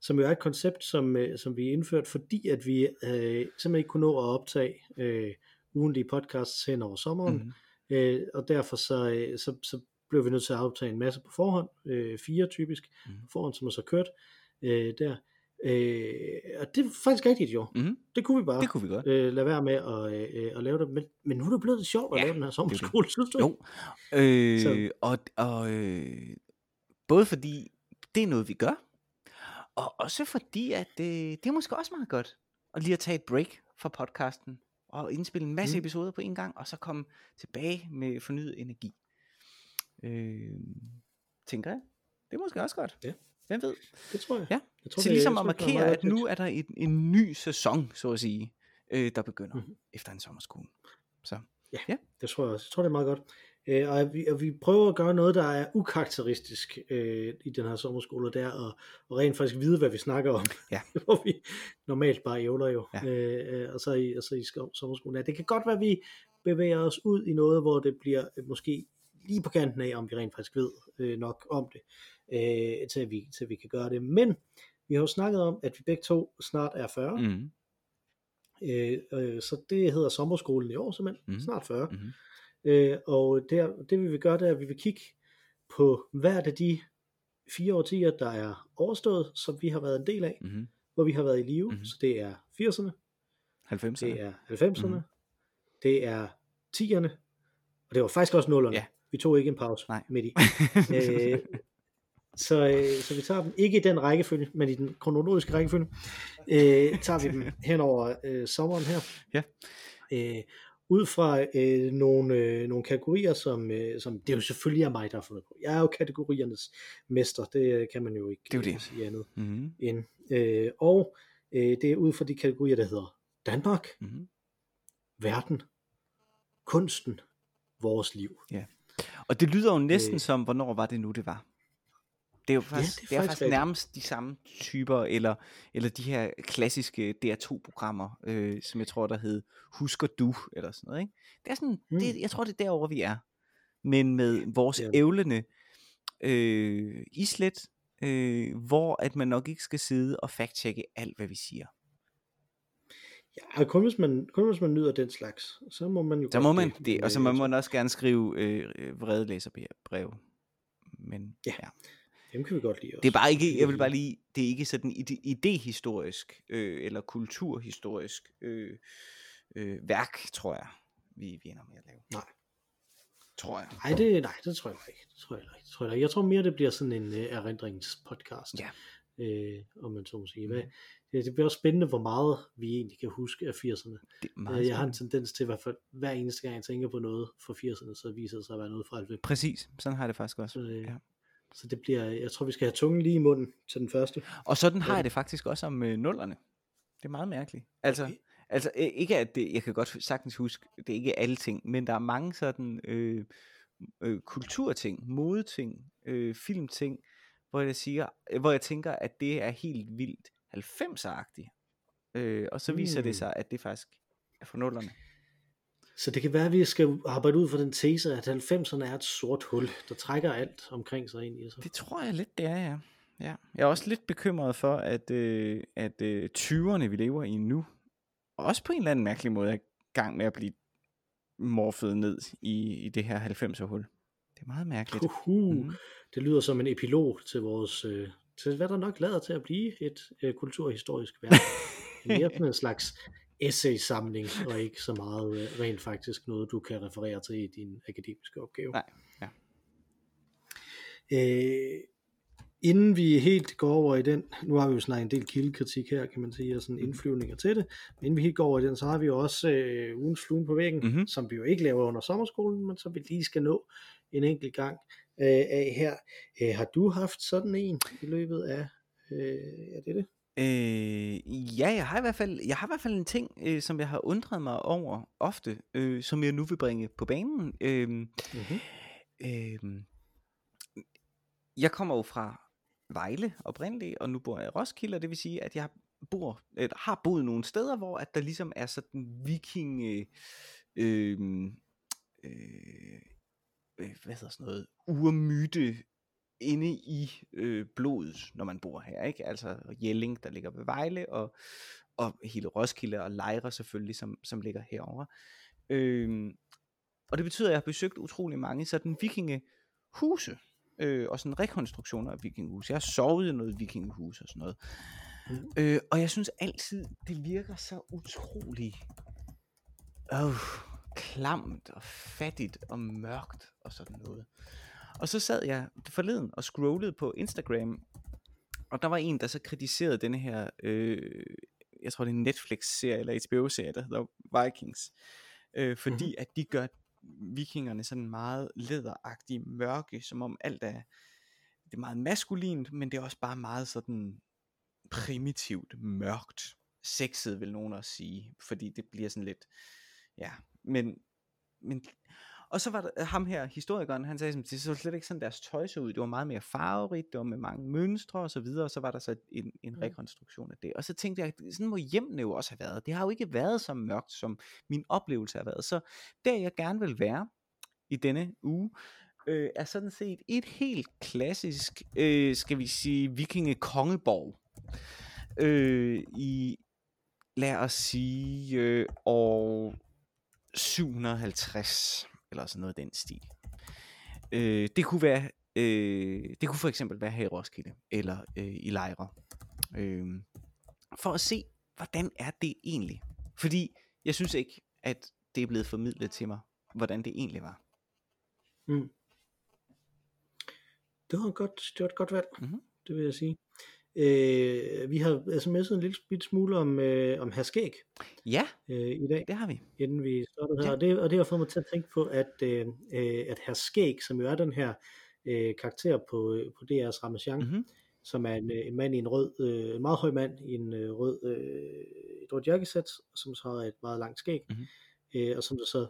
Som jo er et koncept, som, øh, som vi indført, fordi at vi øh, simpelthen ikke kunne nå at optage øh, ugentlige podcasts hen over sommeren. Mm-hmm. Øh, og derfor så, øh, så, så blev vi nødt til at optage en masse på forhånd, øh, fire typisk Mhm. på forhånd, som er så kørt øh, der. Øh, og det er faktisk rigtigt jo. Mm-hmm. Det kunne vi bare Det kunne vi godt. øh, lade være med at, øh, øh, at lave det. Men, men nu er det blevet lidt sjovt at Ja, lave den her det. sommerskole, synes du? Jo. Øh, Så- og og øh, både fordi det er noget, vi gør, og også fordi, at øh, det er måske også meget godt at lige at tage et break fra podcasten, og indspille en masse mm. episoder på en gang, og så komme tilbage med fornyet energi. Øh, tænker jeg. Det er måske også godt. Ja. Hvem ved? Det tror jeg. Ja. jeg tror, det- ligesom at er markere, at nu er der en, en ny sæson, så at sige, øh, der begynder Mhm. mm-hmm. efter en sommerskole. Så Det tror jeg også. Jeg tror, det er meget godt. Øh, og, at vi, og vi prøver at gøre noget, der er ukarakteristisk øh, i den her sommerskole, og det er at, at rent faktisk vide, hvad vi snakker om. Ja. <laughs> Hvor vi normalt bare ævler jo. Ja. Øh, øh, og så i, og så i sommerskolen. Ja, det kan godt være, at vi bevæger os ud i noget, hvor det bliver måske lige på kanten af, om vi rent faktisk ved øh, nok om det, øh, til, at vi, til at vi kan gøre det. Men vi har jo snakket om, at vi begge to snart er 40. Mm. Øh, øh, så det hedder sommerskolen i år simpelthen. Mm. Snart 40. Mm-hmm. Øh, og der, det vi vil gøre, det er, at vi vil kigge på hvert af de fire årtier, der er overstået, som vi har været en del af, Mm-hmm. hvor vi har været i live. Mm-hmm. Så det er 80'erne, 90'erne. det er 90'erne, Mhm. mm-hmm. det er 10'erne, og det var faktisk også 0'erne. Ja. Vi tog ikke en pause Nej. midt i. <laughs> øh, så, øh, så vi tager dem ikke i den rækkefølge, men i den kronologiske rækkefølge, øh, tager vi dem <laughs> hen over øh, sommeren her. Ja. Øh, ud fra øh, nogle, øh, nogle kategorier, som, øh, som det er jo selvfølgelig er mig, der har fundet på. Jeg er jo kategoriernes mester, det øh, kan man jo ikke Det er jo det. øh, sige andet mm-hmm. end. Øh, og øh, det er ud fra de kategorier, der hedder Danmark, Mm-hmm. verden, kunsten, vores liv. Og det lyder jo næsten Øh. som, hvornår var det nu, det var? Det er jo faktisk, det er det er faktisk nærmest de samme typer, eller, eller de her klassiske DR2-programmer, øh, som jeg tror, der hed Husker du, eller sådan noget. Ikke? Det er sådan, Mm. det, jeg tror, det er derover vi er. Men med vores ja. ævlende øh, islet, øh, hvor at man nok ikke skal sidde og fact-checke alt, hvad vi siger. Ja, kun hvis, man, kun hvis man nyder den slags, så må man jo Så må man men, det, og så må man også gerne skrive øh, vrede læserbrev. Men Ja. ja. Dem kan vi godt lide også. Det er bare ikke, jeg vil bare lige, det er ikke sådan ide, idehistorisk øh, eller kulturhistorisk øh, øh, værk, tror jeg, vi, vi ender med at lave. Nej. Tror jeg. Nej, det, nej, det tror jeg ikke. Det tror jeg ikke. Det tror jeg, ikke. jeg tror mere, det bliver sådan en uh, erindringspodcast. Ja. Øh, om man så må sige. Hvad, det, det bliver også spændende, hvor meget vi egentlig kan huske af 80'erne. Det er Øh, meget jeg har en tendens til i hvert fald, hver eneste gang jeg tænker på noget fra 80'erne, så viser det sig at være noget fra 90'erne. Præcis, sådan har jeg det faktisk også. Så, øh, Ja. så det bliver, jeg tror, vi skal have tungen lige i munden til den første. Og sådan har Ja. jeg det faktisk også om øh, nullerne. Det er meget mærkeligt. Altså, Okay. altså øh, ikke at det, jeg kan godt sagtens huske, det er ikke alle ting, men der er mange sådan øh, øh, kulturting, modeting, øh, filmting, hvor jeg siger, hvor jeg tænker, at det er helt vildt 90'er-agtigt. Øh, og så viser Mm. det sig, at det faktisk er fra nullerne. Så det kan være, at vi skal arbejde ud fra den tese, at 90'erne er et sort hul, der trækker alt omkring sig ind i sig. Det tror jeg lidt, det er, ja. ja. Jeg er også lidt bekymret for, at, øh, at øh, 20'erne, vi lever i nu, også på en eller anden mærkelig måde er gang med at blive morfet ned i, i det her 90'er hul. Det er meget mærkeligt. Uhuh. Mhm. Det lyder som en epilog til vores, øh, til hvad der nok lader til at blive et øh, kulturhistorisk værk. <laughs> Mere sådan en slags essay-samling, og ikke så meget øh, rent faktisk noget, du kan referere til i din akademiske opgave. Nej, ja. Øh, inden vi helt går over i den, nu har vi jo snakket en del kildekritik her, kan man sige, og sådan indflyvninger til det, men inden vi helt går over i den, så har vi jo også øh, ugens fluen på væggen, Mhm. som vi jo ikke laver under sommerskolen, men som vi lige skal nå en enkelt gang øh, af her. Øh, har du haft sådan en i løbet af, øh, er det det? Øh, ja, jeg har i hvert fald, jeg har i hvert fald en ting, øh, som jeg har undret mig over ofte, øh, som jeg nu vil bringe på banen. Øh, Mm-hmm. øh, jeg kommer jo fra Vejle oprindeligt, og nu bor jeg i Roskilde, og det vil sige, at jeg bor, eller har boet nogle steder, hvor at der ligesom er sådan viking, øh, øh, øh, hvad hedder sådan noget, urmyte inde i øh, blodet, når man bor her, ikke? Altså Jelling, der ligger ved Vejle, og, og hele Roskilde og Lejre selvfølgelig, som, som ligger herovre. Øh, og det betyder, at jeg har besøgt utrolig mange sådan vikingehuse, øh, og sådan rekonstruktioner af vikingehuse. Jeg har sovet i noget vikingehus og sådan noget. Mm. Øh, og jeg synes altid, det virker så utrolig øh, klamt og fattigt og mørkt og sådan noget. Og så sad jeg forleden og scrollede på Instagram, og der var en, der så kritiserede denne her, øh, jeg tror det er en Netflix-serie eller HBO-serie, der hedder Vikings, øh, fordi Mhm. mm-hmm. at de gør vikingerne sådan meget læderagtige, mørke, som om alt er, det er meget maskulint, men det er også bare meget sådan primitivt, mørkt, sexet vil nogen også sige, fordi det bliver sådan lidt, ja, men, men og så var der ham her, historikeren, han sagde, at det så slet ikke sådan deres tøj så ud, det var meget mere farverigt, det var med mange mønstre og så videre, og så var der så en, en Mm. rekonstruktion af det. Og så tænkte jeg, sådan må hjemmene jo også have været. Det har jo ikke været så mørkt, som min oplevelse har været. Så der jeg gerne vil være i denne uge, øh, er sådan set et helt klassisk, øh, skal vi sige, vikinge kongeborg. Øh, I, lad os sige, øh, år 750 eller sådan noget i den stil. Øh, det kunne være, øh, det kunne for eksempel være her i Roskilde, eller øh, i Lejre. Øh, for at se, hvordan er det egentlig? Fordi jeg synes ikke, at det er blevet formidlet til mig, hvordan det egentlig var. Mm. Det var, et godt, det var et godt valg, Mhm. det vil jeg sige. Øh, vi har sms'et en lille bit smule om, øh, om herskæg Ja, øh, i dag, det har vi. inden vi startede her. Ja. Og, det, og det har fået mig til at tænke på, at, øh, øh, at herskæg, som jo er den her øh, karakter på, øh, på DR's Ramachan, Mm-hmm. som er en, øh, en mand i en rød, øh, en meget høj mand i en øh, rød, øh, et rødt jakkesæt, som så har et meget langt skæg, Mhm. øh, og som der så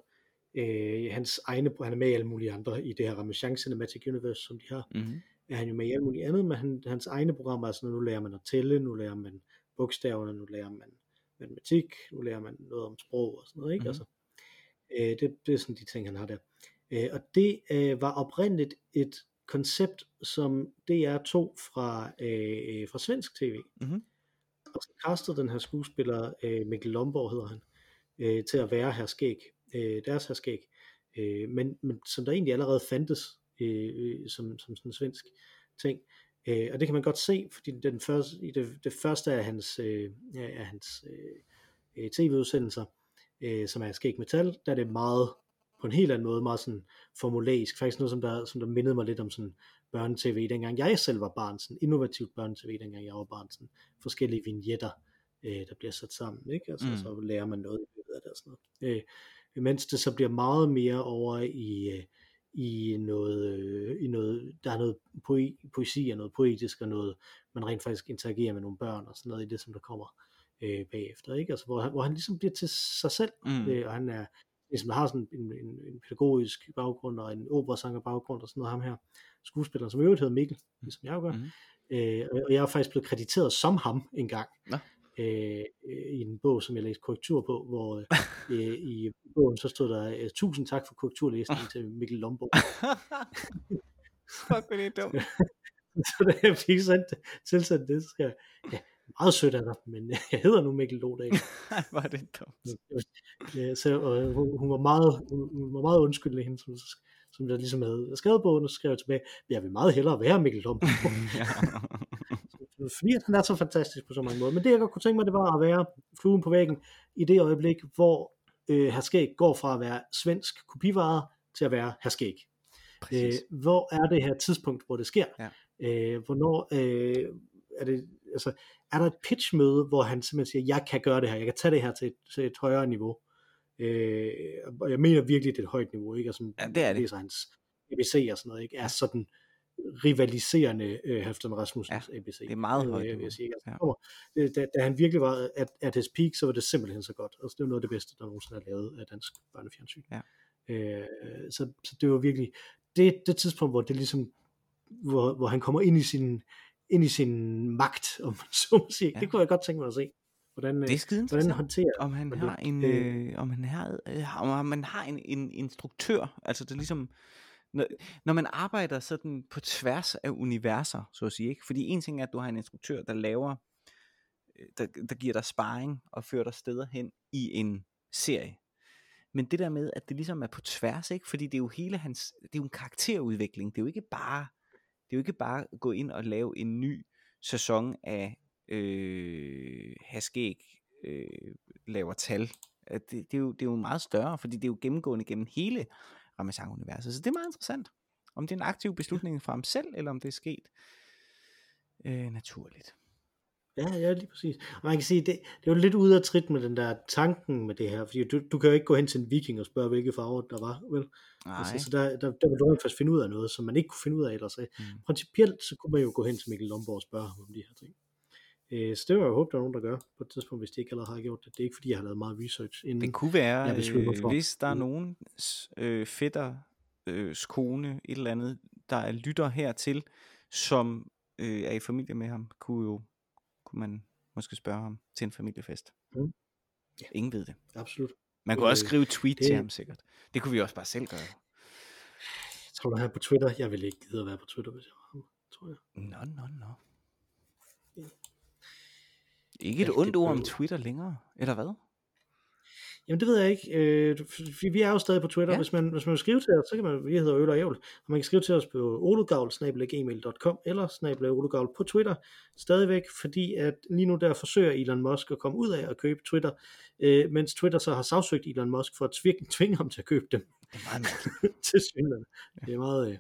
øh, hans egne, han er med i alle mulige andre i det her Ramachan Cinematic Universe, som de har, Mm-hmm. Er han jo med i alt muligt andet, men han, hans egne programmer er sådan, nu lærer man at tælle, nu lærer man bogstaverne, nu lærer man matematik, nu lærer man noget om sprog og sådan noget, ikke? Mhm. Altså, øh, det, det er sådan de ting, han har der. Øh, og det øh, var oprindeligt et koncept, som DR tog fra, øh, fra svensk tv, Mhm. og så castede den her skuespiller, øh, Mikkel Lomborg hedder han, øh, til at være her skæg, øh, deres her skæg, øh, men, men som der egentlig allerede fandtes øh, øh, som, som sådan en svensk ting. Øh, og det kan man godt se, fordi den første, i det, det første af hans, øh, af hans øh, øh, tv-udsendelser, øh, som er skæg metal, der er det meget på en helt anden måde, meget sådan formulaisk, faktisk noget, som der, som der mindede mig lidt om sådan børnetv, dengang jeg selv var barn, sådan innovativt børnetv, dengang jeg var barn, sådan forskellige vignetter, øh, der bliver sat sammen, ikke? Altså, Mm. så lærer man noget af det og sådan noget. Øh, mens det så bliver meget mere over i, øh, i noget, øh, i noget, der er noget poe, poesi og noget poetisk og noget, man rent faktisk interagerer med nogle børn og sådan noget i det, som der kommer øh, bagefter, ikke? Altså, hvor han, hvor han ligesom bliver til sig selv, Mm. øh, og han er, ligesom har sådan en, en, en pædagogisk baggrund og en operasanger baggrund og sådan noget, ham her skuespilleren, som i øvrigt hedder Mikkel, ligesom jeg jo gør, Mhm. øh, og jeg er faktisk blevet krediteret som ham en gang, Nå. Øh, øh, i en bog, som jeg læste korrektur på, hvor øh, <laughs> i bogen så stod der, øh, tusind tak for korrekturlæsningen til Mikkel Lomborg. <laughs> Fuck, det er dumt. <laughs> så da jeg fik sendt, tilsendt det, så jeg, ja, meget sødt af dig, men jeg hedder nu Mikkel Lodal. Ej, hvor er det dumt. Så og hun, hun, var meget, hun, var meget undskyldende hende, som, som jeg ligesom havde skrevet bogen, og så skrev jeg tilbage, jeg vil meget hellere være Mikkel Lom. Fordi han er så fantastisk på så mange måder. Men det jeg godt kunne tænke mig, det var at være fluen på væggen i det øjeblik, hvor øh, Herskæg går fra at være svensk kopivare til at være Herskæg. Øh, hvor er det her tidspunkt, hvor det sker? Ja. Øh, hvornår øh, er det, altså, er der et pitchmøde, hvor han simpelthen siger, jeg kan gøre det her, jeg kan tage det her til et, til et højere niveau. Øh, og jeg mener virkelig, det er et højt niveau, ikke? Altså, Ja, det er det. læser hans ABC og sådan noget, ikke? Er sådan rivaliserende øh, Halfdan Rasmussens Ja, ABC. det er meget øh, højt niveau. jeg sige. Altså, Ja. kommer, øh, da, da, han virkelig var at, at his peak, så var det simpelthen så godt. Altså, det var noget af det bedste, der nogensinde er lavet af dansk børnefjernsyn. Ja. Øh, så, så det var virkelig det, det tidspunkt, hvor det ligesom hvor, hvor han kommer ind i sin ind i sin magt, <laughs> om man så må sige. Ja. Det kunne jeg godt tænke mig at se. Hvordan, Det er skide hvordan håndterer om han har det- en, øh, øh, om han har, øh, om man har en, en instruktør, altså det er ligesom, når, når man arbejder sådan på tværs af universer, så at sige, ikke? fordi en ting er, at du har en instruktør, der laver, øh, der, der giver dig sparring og fører dig steder hen i en serie. Men det der med, at det ligesom er på tværs, ikke? fordi det er jo hele hans, det er jo en karakterudvikling, det er jo ikke bare, det er jo ikke bare at gå ind og lave en ny sæson af øh, Haskæg øh, laver tal. Det, det, er jo, det er jo meget større, fordi det er jo gennemgående gennem hele Ramazan-universet. Så det er meget interessant. Om det er en aktiv beslutning fra ham selv, eller om det er sket øh, naturligt. Ja, ja, lige præcis. Og man kan sige, det, det er jo lidt ude af trit med den der tanken med det her, fordi du, du kan jo ikke gå hen til en viking og spørge, hvilke farver der var, vel? Nej. Altså, så der, der, der vil du rent faktisk finde ud af noget, som man ikke kunne finde ud af ellers. Mm. Principielt, så kunne man jo gå hen til Mikkel Lomborg og spørge ham om de her ting. Øh, så det var jeg håbe, der er nogen, der gør på et tidspunkt, hvis de ikke allerede har gjort det. Det er ikke, fordi jeg har lavet meget research inden. Det kunne være, jeg øh, hvis der er Mm. nogen øh, fætter, øh, kone, et eller andet, der er lytter hertil, som øh, er i familie med ham, kunne jo kunne man måske spørge ham til en familiefest. Mm. Ja. Ingen ved det. Absolut. Man kunne også Øh, skrive tweet det- til ham sikkert. Det kunne vi også bare selv gøre. Jeg tror, du her på Twitter. Jeg vil ikke gide at være på Twitter, hvis jeg var ham, tror jeg. Nå, nå, nå. Ja. Ikke et Rigtig ondt ord om. Twitter længere, eller hvad? Jamen det ved jeg ikke. Øh, vi, er jo stadig på Twitter. Ja. Ja. Hvis, man, hvis man vil skrive til os, så kan man, vi hedder Øl og Ævl, og man kan skrive til os på olugavl.gmail.com eller olugavl på Twitter stadigvæk, fordi at lige nu der forsøger Elon Musk at komme ud af at købe Twitter, øh, mens Twitter så har sagsøgt Elon Musk for at tvinge, <laughs> tvinge ham til at købe dem Det er meget <laughs> til synligheden. Det er meget, øh,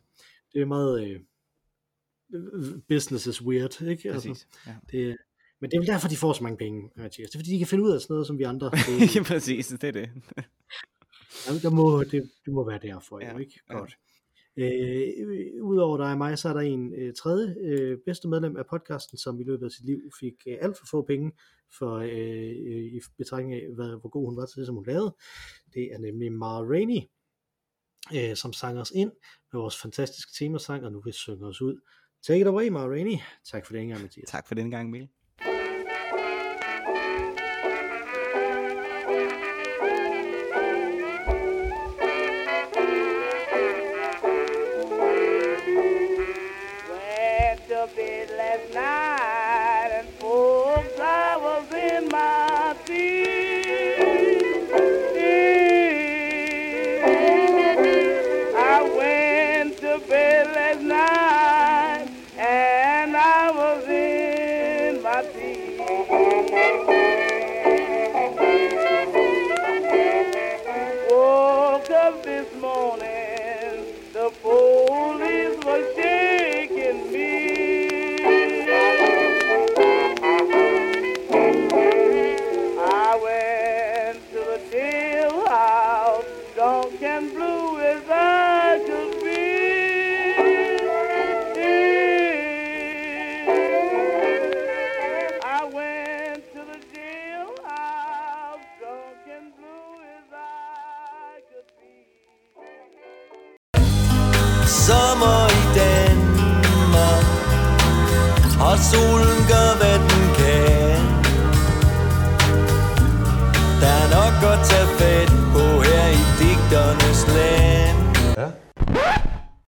det er meget øh, business is weird, ikke? Præcis. Ja. det, men det er vel derfor, de får så mange penge, Mathias. Det er fordi, de kan finde ud af sådan noget, som vi andre. <laughs> ja, præcis, det er det. <laughs> Jamen, der må, det, det må være derfor, Ja, jo, ikke? ja. Godt. Øh, Udover dig og mig, så er der en øh, tredje øh, bedste medlem af podcasten, som i løbet af sit liv fik øh, alt for få penge for øh, øh, i betragtning af, hvad, hvor god hun var til det, som hun lavede. Det er nemlig Mara Rainey, øh, som sang os ind med vores fantastiske temasang, og nu vil synge os ud. Take it away, Mara Rainey. Tak for det engang, Mathias. Tak for denne gang, Mikkel.